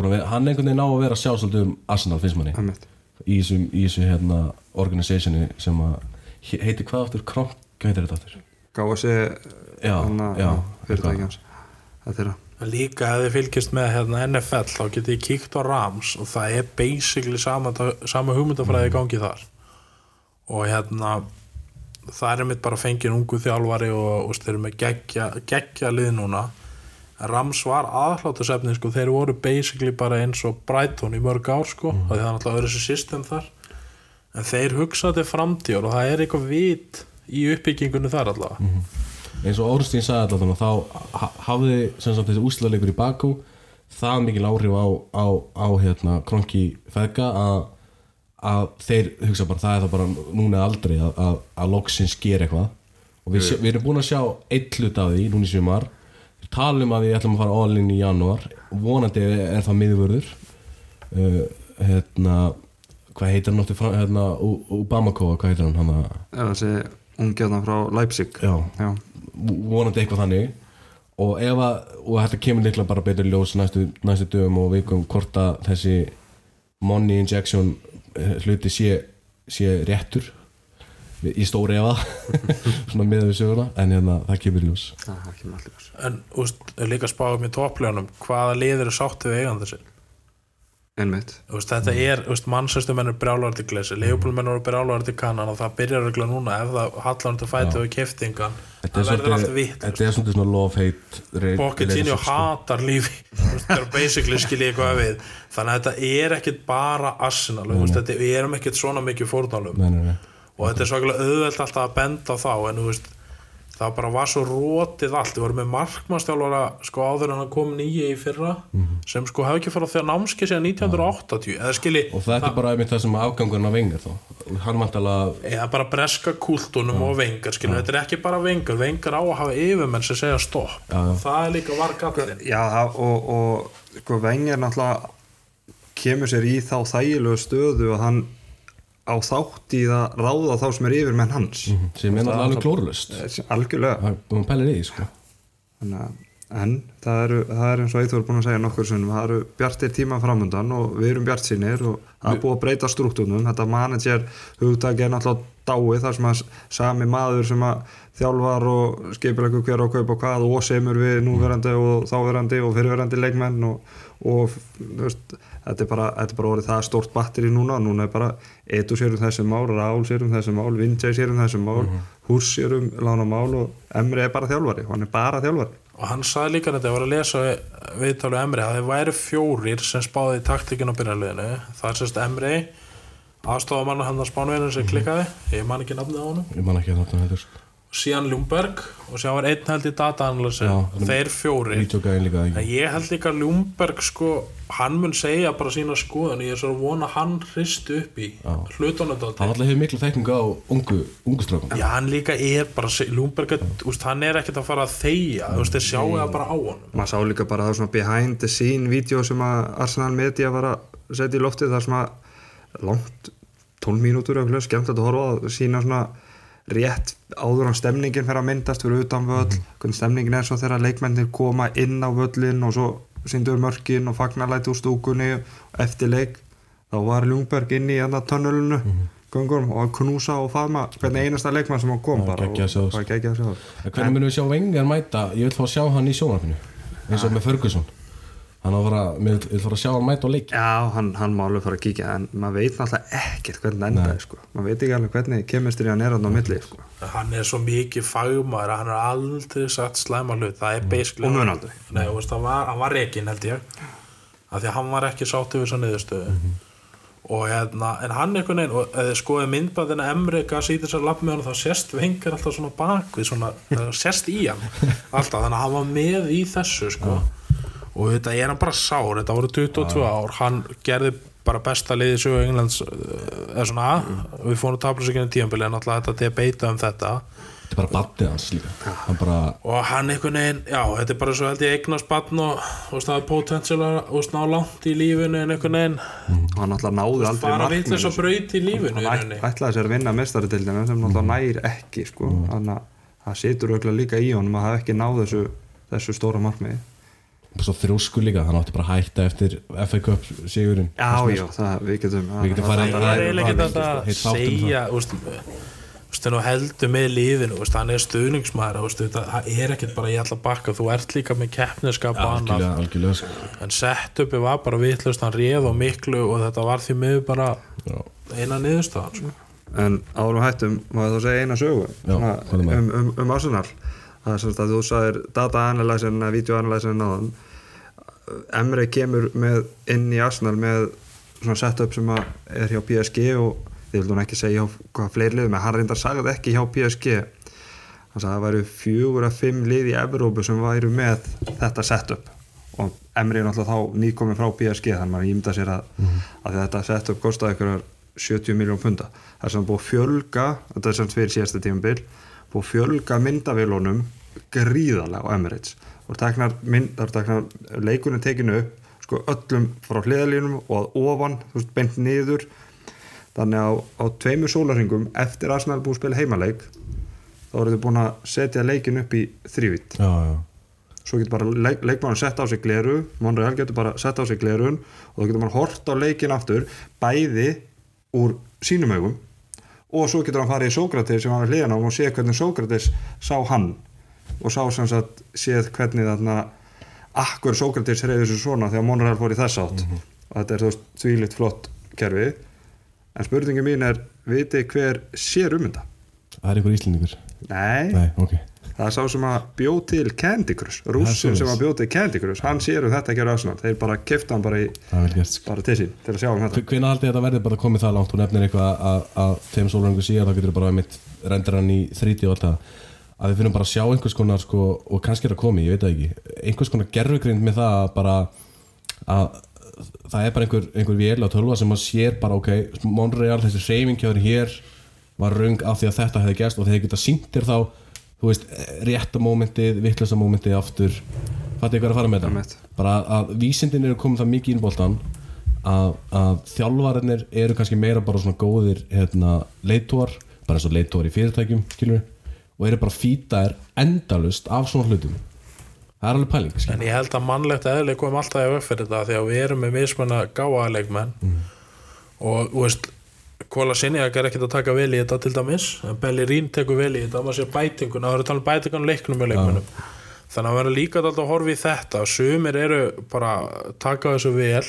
að vera, hann einhvern veginn á að vera að sjá svolítið um Arsenal finnst manni. Í þessu, hérna organisationi sem að he- heitir hvað aftur, Kronk, hvað heitir þetta aftur? KSC Já, já, fyrirtæki hans. Þetta er það Líka ef þið fylgist með hérna, NFL þá getið þið kíkt á Rams og það er basically sama, sama hugmyndafræði í gangi þar. Og hérna það er mitt bara fengið ungu þjálfari og, og eru með geggja, geggja lið núna. Rams var aðhlátusefni sko, þeir voru basically bara eins og Brighton í mörg ár sko, mm. það er náttúrulega öðru sér system þar. En þeir hugsaði til framtíðar og það er eitthvað vit í uppbyggingunni þar allavega eins og Orstein sagði alltaf þá ha- hafði sem sagt þessi úslalegur í Bakú það mikil áhrif á, á, á hérna, kronki feðga að, að þeir hugsa bara það er það bara núna aldrei að, að, að loksins ger eitthvað. Og við, sé- við erum búin að sjá eitt hlut af því núna í sumar. Við talum að við ætlum að fara all in í janúar. Vonandi er það miðvörður. Uh, hérna hvað heitir hann náttúrulega hérna, U- Ubamako, hvað heitir hann hann að er þessi ungjarnan frá Leipzig. Já. Já. Vonandi eitthvað þannig. Og ef að, og þetta kemur líklega bara betur ljós næstu, næstu dögum og vikum hvort að þessi money injection eh, hluti sé, sé réttur í stóri efa svona miða við söguna. En hérna, það kemur ljós. Það er ekki með allir en úst, líka spáðum í toppljónum hvaða lið eru sáttið við eigandi sinn Úst, þetta er, úst, mannsæstu menn er brjálar til glesi, leifbúl menn eru brjálar til kannan og það byrjar regla núna ef það hallar til fætið og keftingan það verður allt svolítið, vitt þetta er svona love-hate Pochettino hatar lífi Þú veist, það er basically skiljið eitthvað við. Þannig að þetta er ekkit bara Arsenal mm. þetta, við erum ekkit svona mikið fórnálum Nei, nei, nei. Og þetta er svakalega auðvelt alltaf að benda á þá en þú veist það bara var svo rótið allt. Við vorum með markmannstjálfara sko áður en hann kom nýja í fyrra Mhm. sem sko hefði ekki farið á því að námski síðan 1980 eða skilji Og það er ekki bara einmitt það sem afgangurinn af vengar þá. Hann vantalega eða bara breska kultunum og vengar skilji, þetta er ekki bara vengar vengar á að hafa yfirmenn sem segja stopp. Já. það er líka var gallin Já, og, og sko Wenger náttúrulega kemur sér í þá þægilegu stöðu að hann á þátt í að ráða þá sem er yfir menn hans. Sem er náttúrulega alveg klórlust algjörlega. Það sko. Þannig en það eru, það er eins og Eithor búin að segja nokkur sunnum, það eru bjartir tíma framöndan og við erum bjart sínir og það er búið að breyta struktúrnum, þetta manager hugtaki er náttúrulega dáið þar sem að sami maður sem að þjálfar og skipilegur hver og kaupa hvað og semur við núverandi og þáverandi og fyrirverandi leikmenn og, og veist, þetta er bara, þetta er bara orðið það stórt batteri núna, núna er bara Edu sér um þessi mál, Rál sér um þessi mál Vindjæ sér um þessi mál, Hús sér um lána mál og Emri er bara þjálfari hann er bara þjálfari. Og hann sagði líka þetta, ég var að lesa viðtálu Emri, að þeir væri fjórir sem spáði í taktíkin á byrjarliðinu. Það er sérst Emri aðstofamann hann að spánverðin sem klikkaði. Ég man ekki nafnið á honum. Ég man ekki að þetta heldur, síðan Ljúmberg og síðan var einn held í data analysi Já, þeir líka en ég held líka að Ljúmberg sko, hann mun segja bara sína skoðun. Ég er svo að vona að hann hristi upp í hlutunum Hann alltaf hefur miklu þekkingu á ungu, ungu strákum Já, hann líka er bara, er, úst, hann er ekkert að fara að þegja, þú veist, þeir sjáu það bara á honum. maður sá líka bara það svona behind the scene vídeo sem að Arsenal Media var að setja í loftið þar sem að langt 12 mínútur skemmt að horfa á að sína svona rétt áður á stemningin fyrir að myndast fyrir utan völl, hvernig stemningin er svo þegar leikmennir koma inn á völlin og svo síndur mörkin og fagnarlæti úr stúkunni eftir leik þá var Ljungberg inn í annar tönnulinu göngurum og að knúsa og faðma hvernig einasta leikmann sem hann kom Það var bara geggjað að sjá. og. En Hvernig munum við sjá Wenger mæta? Ég vil fá að sjá hann í sjónarfinu eins og með Ferguson Hann á að fara, mér vil- vil fara að sjá hann mæta á leik Já, hann, hann má alveg fara að kíkja en maður veit náttúrulega ekkert hvernig það endaði sko. maður veit ekki alveg hvernig kemistri hann er hann á milli sko. Hann er svo mikið fagmaður að hann er aldrei sagt slæma hlut, það er. Og þú veist, hann var, hann var rekin held ég, af því að hann var ekki sátt yfir þessa niðurstöðu. Og hérna, en hann einhvern veginn, og eða skoði myndbandina Emri gaf sér þessar lapp með hann, þá sést vengar alltaf svona bakvið, svona, sést í hann, alltaf, þannig að hann var með í þessu, sko. Og þetta er hann bara sár, þetta voru 22 ár, hann gerði bara besta liði sögu Englands, eh, eða svona, við fórum að tapla sér ekki tíðanbili, en alltaf þetta debata um þetta. Þetta er bara baddið hans líka. Hann bara, Og hann einhvern veginn, já, þetta er bara svo held ég eignast batn og, og það er potensial að og ná langt í lífinu en einhvern veginn. Og hann alltaf náði aldrei fara markmiðinu, vitlis að sko. braut í lífinu í hann ætlaði sér að vinna mestaritildina sem náttúrulega nægir ekki sko. þannig að það situr auðvitað líka í honum að hafa ekki náð þessu, þessu stóra markmiði svo þrjósku líka Hann átti bara að hætta eftir FA Cup sigurinn Já, já, það, við getum Við getum farið- að segja þú heldur með lífinu hann er þetta, það er ekkert bara ég ætla að bakka þú ert líka með keppniskap og sko. en setupi var bara vitlust hann réð og miklu og þetta var því miður bara eina niðurstaðan sko. En árum hættum, maður þá segja eina sögu með? um, um, um Arsenal svona að þú sagðir data analyzerin eða video analyzerin áðan. Emre kemur með inn í Arsenal með svona setup sem að er hjá PSG og þið vildum ekki segja hvað fleiri liðum en hann reyndar sagði ekki hjá PSG hann sagði að það væru fjögur að fimm lið í Evrópu sem væru með þetta setup. Og Emre er náttúrulega þá nýkomin frá PSG þannig að maður ímynda sér að, að þetta setup kostaði ykkur 70 miljón punda. Það er sem búið að fjölga þetta er sem fyrir síðasta tímabil búið að fjölga myndavélunum gríðarlega á Emirates. Og teknar mynd, það er teknar leikunum tekinu upp sko öllum frá hliðalínum og að ofan, þú veist, beint niður. Þannig að á, á tveimur sólarringum eftir að Arsenal búið að spila heimaleik þá eru þau búin að setja leikin upp í þrývitt svo getur bara leik, leikmann sett á sig gleru Monreal getur bara sett á sig glerun og þá getur mann hort á leikin aftur bæði úr sínum augum og svo getur hann farið í Sókrates sem hann er hliðan á og sé hvernig Sókrates sá hann. Og sá sem sagt séð hvernig þarna akkur Sókrates reyði þessu svona þegar Monreal fór í þess átt. Og þetta er þú veist þvílitt flott kerfi. En spurningin mín er viti hver sér um þetta? það er einhver íslendingur. Nei, Nei, ok það er sá sem að bjóð til Candy Crush svoleiðis. sem að bjóð til Candy Crush. Hann sér um þetta að gera Arsenal þeir bara kifta hann bara, í, sko. bara til sín til að sjá um þetta. Hvernig haldið þetta verði bara komið það langt? Þú nefnir eitthvað að, að þeim sólrangu síðan þá getur bara mitt rendur hann í þríti og allt það. Að við finnum bara að sjá einhvers konar sko, og kannski er að komi, ég veit það ekki. Einhvers konar gerfugrind með það að bara að það er bara einhver, einhver vél á tölva sem að sér bara ok, Monreal, þessi hér var röng af því að þetta hefði gerst og þeir geta sýnt þér þá þú veist, rétta mómentið, vittlösa mómentið aftur, fattu ykkur að fara með þetta? Bara að, vísindin eru komið það mikið inn í boltan að, að þjálfarinnir eru kannski meira bara svona góðir hérna, leitúar, bara eins og leitúar í fyrirtækjum skilur, og eru bara fýtaðir endalust af svona hlutum. Það er alveg pæling skilur. En ég held að mannlegt eðli kom alltaf í uppfyrir þetta því að við erum með mismunna gáaða leikmenn og þú veist Kóla Sinjak er ekkert að taka vel í þetta til dæmis en Bellerín tekur vel í þetta maður sé bætinguna, það eru að tala um bætingun leiknum með leikmennum þannig að vera líka alltaf að horfa í þetta sumir eru bara taka þessu vel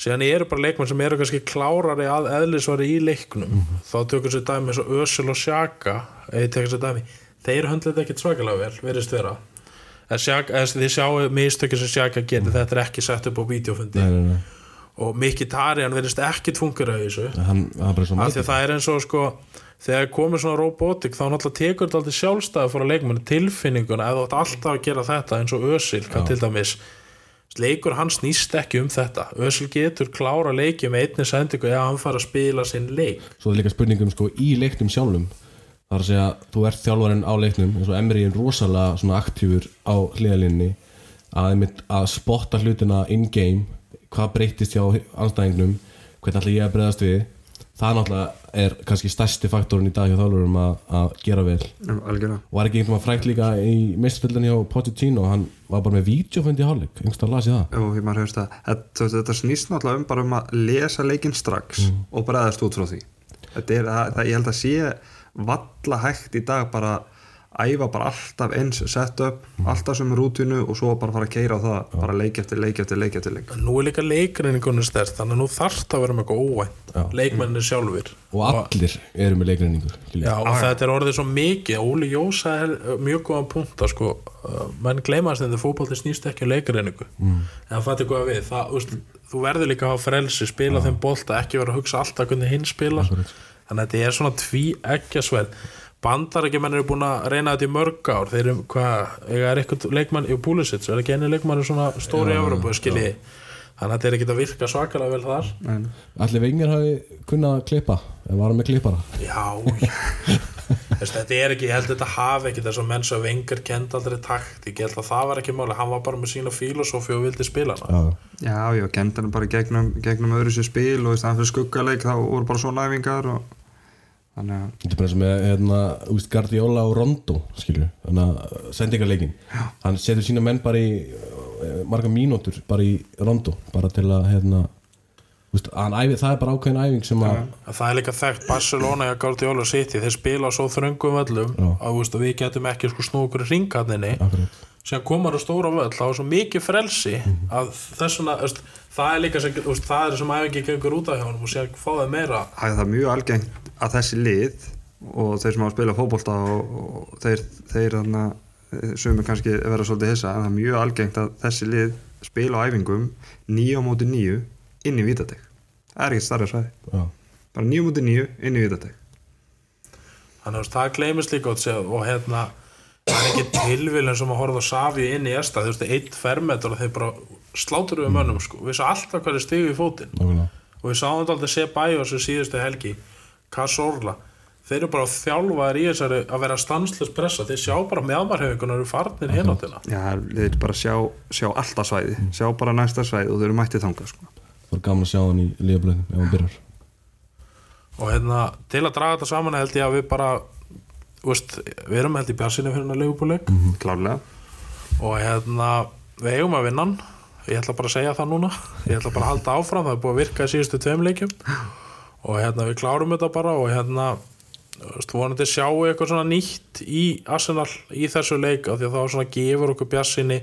síðan eru bara leikmenn sem eru kannski klárari að eðlisvari í leiknum. Þá tökur sér dæmi eins og Ösel og Sjaka eða tekur sér dæmi. Þeir höndla þetta ekkert svakalega vel, verðist vera. En þið sjáu mistökir sem Sjaka getur, þetta er ekki sett upp á vídeofundi og Mikki Tarian verðist ekkit fungera í þessu. Hann, að það er eins og sko þegar komið svona robotik þá náttúrulega tekur þetta alltaf sjálfstæði fór að leikmennu tilfinninguna eða átt alltaf að gera þetta eins og Ösil til dæmis leikur hann snýst ekki um þetta. Ösil getur klára leiki með einni sendingu eða hann fara að spila sinn leik. Svo er líka spurningum sko í leiknum sjálfum. Það er að segja, þú ert þjálfarinn á leiknum eins og Emri er rosalega svona aktífur á hliðalinni að, að spotta hlutina in-game hvað breytist hjá anstæðingnum hvernig ætla ég að breyðast við. Það náttúrulega er kannski stærsti faktorinn í dag hjá þjálfurum að, að gera vel. Já, algjörlega. Og var ekki einhvern veginn frækt líka í meistardildinni hjá Pochettino hann var bara með vídeofund í hálfleik. Einhverstað las ég það. Ég maður hefist að þetta, þetta snýst náttúrulega um bara um að lesa leikinn strax og bregðast út frá því. Þetta er, það, það, ég held að sé valla hægt í dag bara æfa bara alltaf eins setup alltaf sem rútinu og svo bara fara að keira á það bara leik eftir leik eftir leik eftir leik. Nú er líka leikreiningunni stærst þannig að nú þarft að vera með eitthvað óvænt. Já. leikmenninni sjálfur og allir eru með leikreiningur skilju. Já, og þetta er orðið svo mikið. Óli Jósa er uh, mjög góðan punkt sko, uh, menn gleymast þetta fótbolti snýst ekki á leikreiningu mm. en það fattir hvað við. Það, úst, þú verður líka að hafa frelsi spila þeim bolta, ekki vera að hugsa alltaf hvernig hinn spila þannig að þetta er svona tví ekki svel bandarækjumenn eru búin að reyna þetta í mörg ár. Þeir eru, hvað, er eitthvað leikmann í Púlisits, er ekki enni leikmann svona stóri Evropu, skilji. Þannig að þetta er ekki að virka svakalega vel þar. En, allir vengir hafi kunnað að klippa en var hann með klippara? Já, já. Þess, þetta er ekki, ég held að þetta hafi ekki þess að menn sem vengar kend aldrei taktík, ég held að það var ekki máli. Hann var bara með sína filosófi og vildi spila hana. Já, já, já, kent hann bara gegnum, gegnum öðru sér spil og í staðan fyrir skuggaleik þá voru bara svona æfingar og þetta er bara eins og með hérna, úst, Guardiola og Rondo skilju, þannig að sendingarleikin hann setur sína menn bara í uh, marga mínútur bara í Rondo bara til að hérna, úst, hann æfi, það er bara ákveðin æfing sem að Það er líka þekkt Barcelona og Guardiola City. Þeir spila svo þröngum völlum Já. að að við getum ekki sko snú okkur í ringarninni sem komar á stóra völl þá er svo mikið frelsi að þessuna, það er líka sem, veist, það er sem æfingi gengur út af hjá honum og sé að fá það meira. Það er mjög algengt að þessi lið og þeir sem hafa að spila fótbolta og, og þeir, þeir, þarna, sumir kannski vera svolítið hissa en það er mjög algengt að þessi lið spila á æfingum nýju á móti nýju inn í vítatek það er ekki starra svæði. Já, bara nýju á móti nýju inn í vítatek þannig að það gleymist líka og, og hérna það er ekki tilvílun sem að horfa á Savi inn í esta, þú veist, eitt fermetur og þeir bara slátur við mönnum sko. við svo alltaf er stigið í fótinn. Og við sáum þetta aldrei sé bæjó sem síðustu helgi Kassorla þeir eru bara þjálfaðir í þessari að vera stanslös pressa, þeir sjá bara meðmarhefingunar eru farnir hináttina. Já, þeir bara sjá, sjá alltaf svæði. Sjá bara næsta svæði og þau eru mættið þangað sko. Það er gaman að sjá hann í lífablaðin ef hann byrjar. Og hérna, til að draga þetta saman held ég að við bara veist, við erum held í bjassinu fyrir hennar leifubúleik klárlega. Og hérna, við eigum að vinna hann. Ég ætla bara að segja það núna. Ég ætla bara að halda áfram, það er búið að virka í síðustu tveim leikjum og hérna við klárum þetta bara og hérna vonandi sjáu eitthvað svona nýtt í Arsenal í þessu leik af því að þá svona gefur okkur bjassinni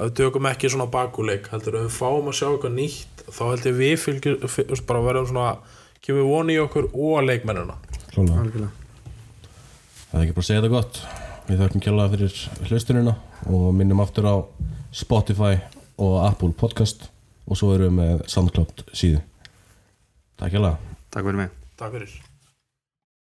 að við tökum ekki svona bakuleik heldur að við fáum að sjá eitthvað nýtt þá held ég við fylgjum fyl, bara verðum svona kemur voni í okkur og leikmennina. Klálega. Það er ekki bara að segja þetta gott. Við þökkum kjállega fyrir hlustunina og minnum aftur á Spotify og Apple Podcast og svo erum við með SoundCloud síðu Takk kjállega takk fyrir mig. Takk fyrir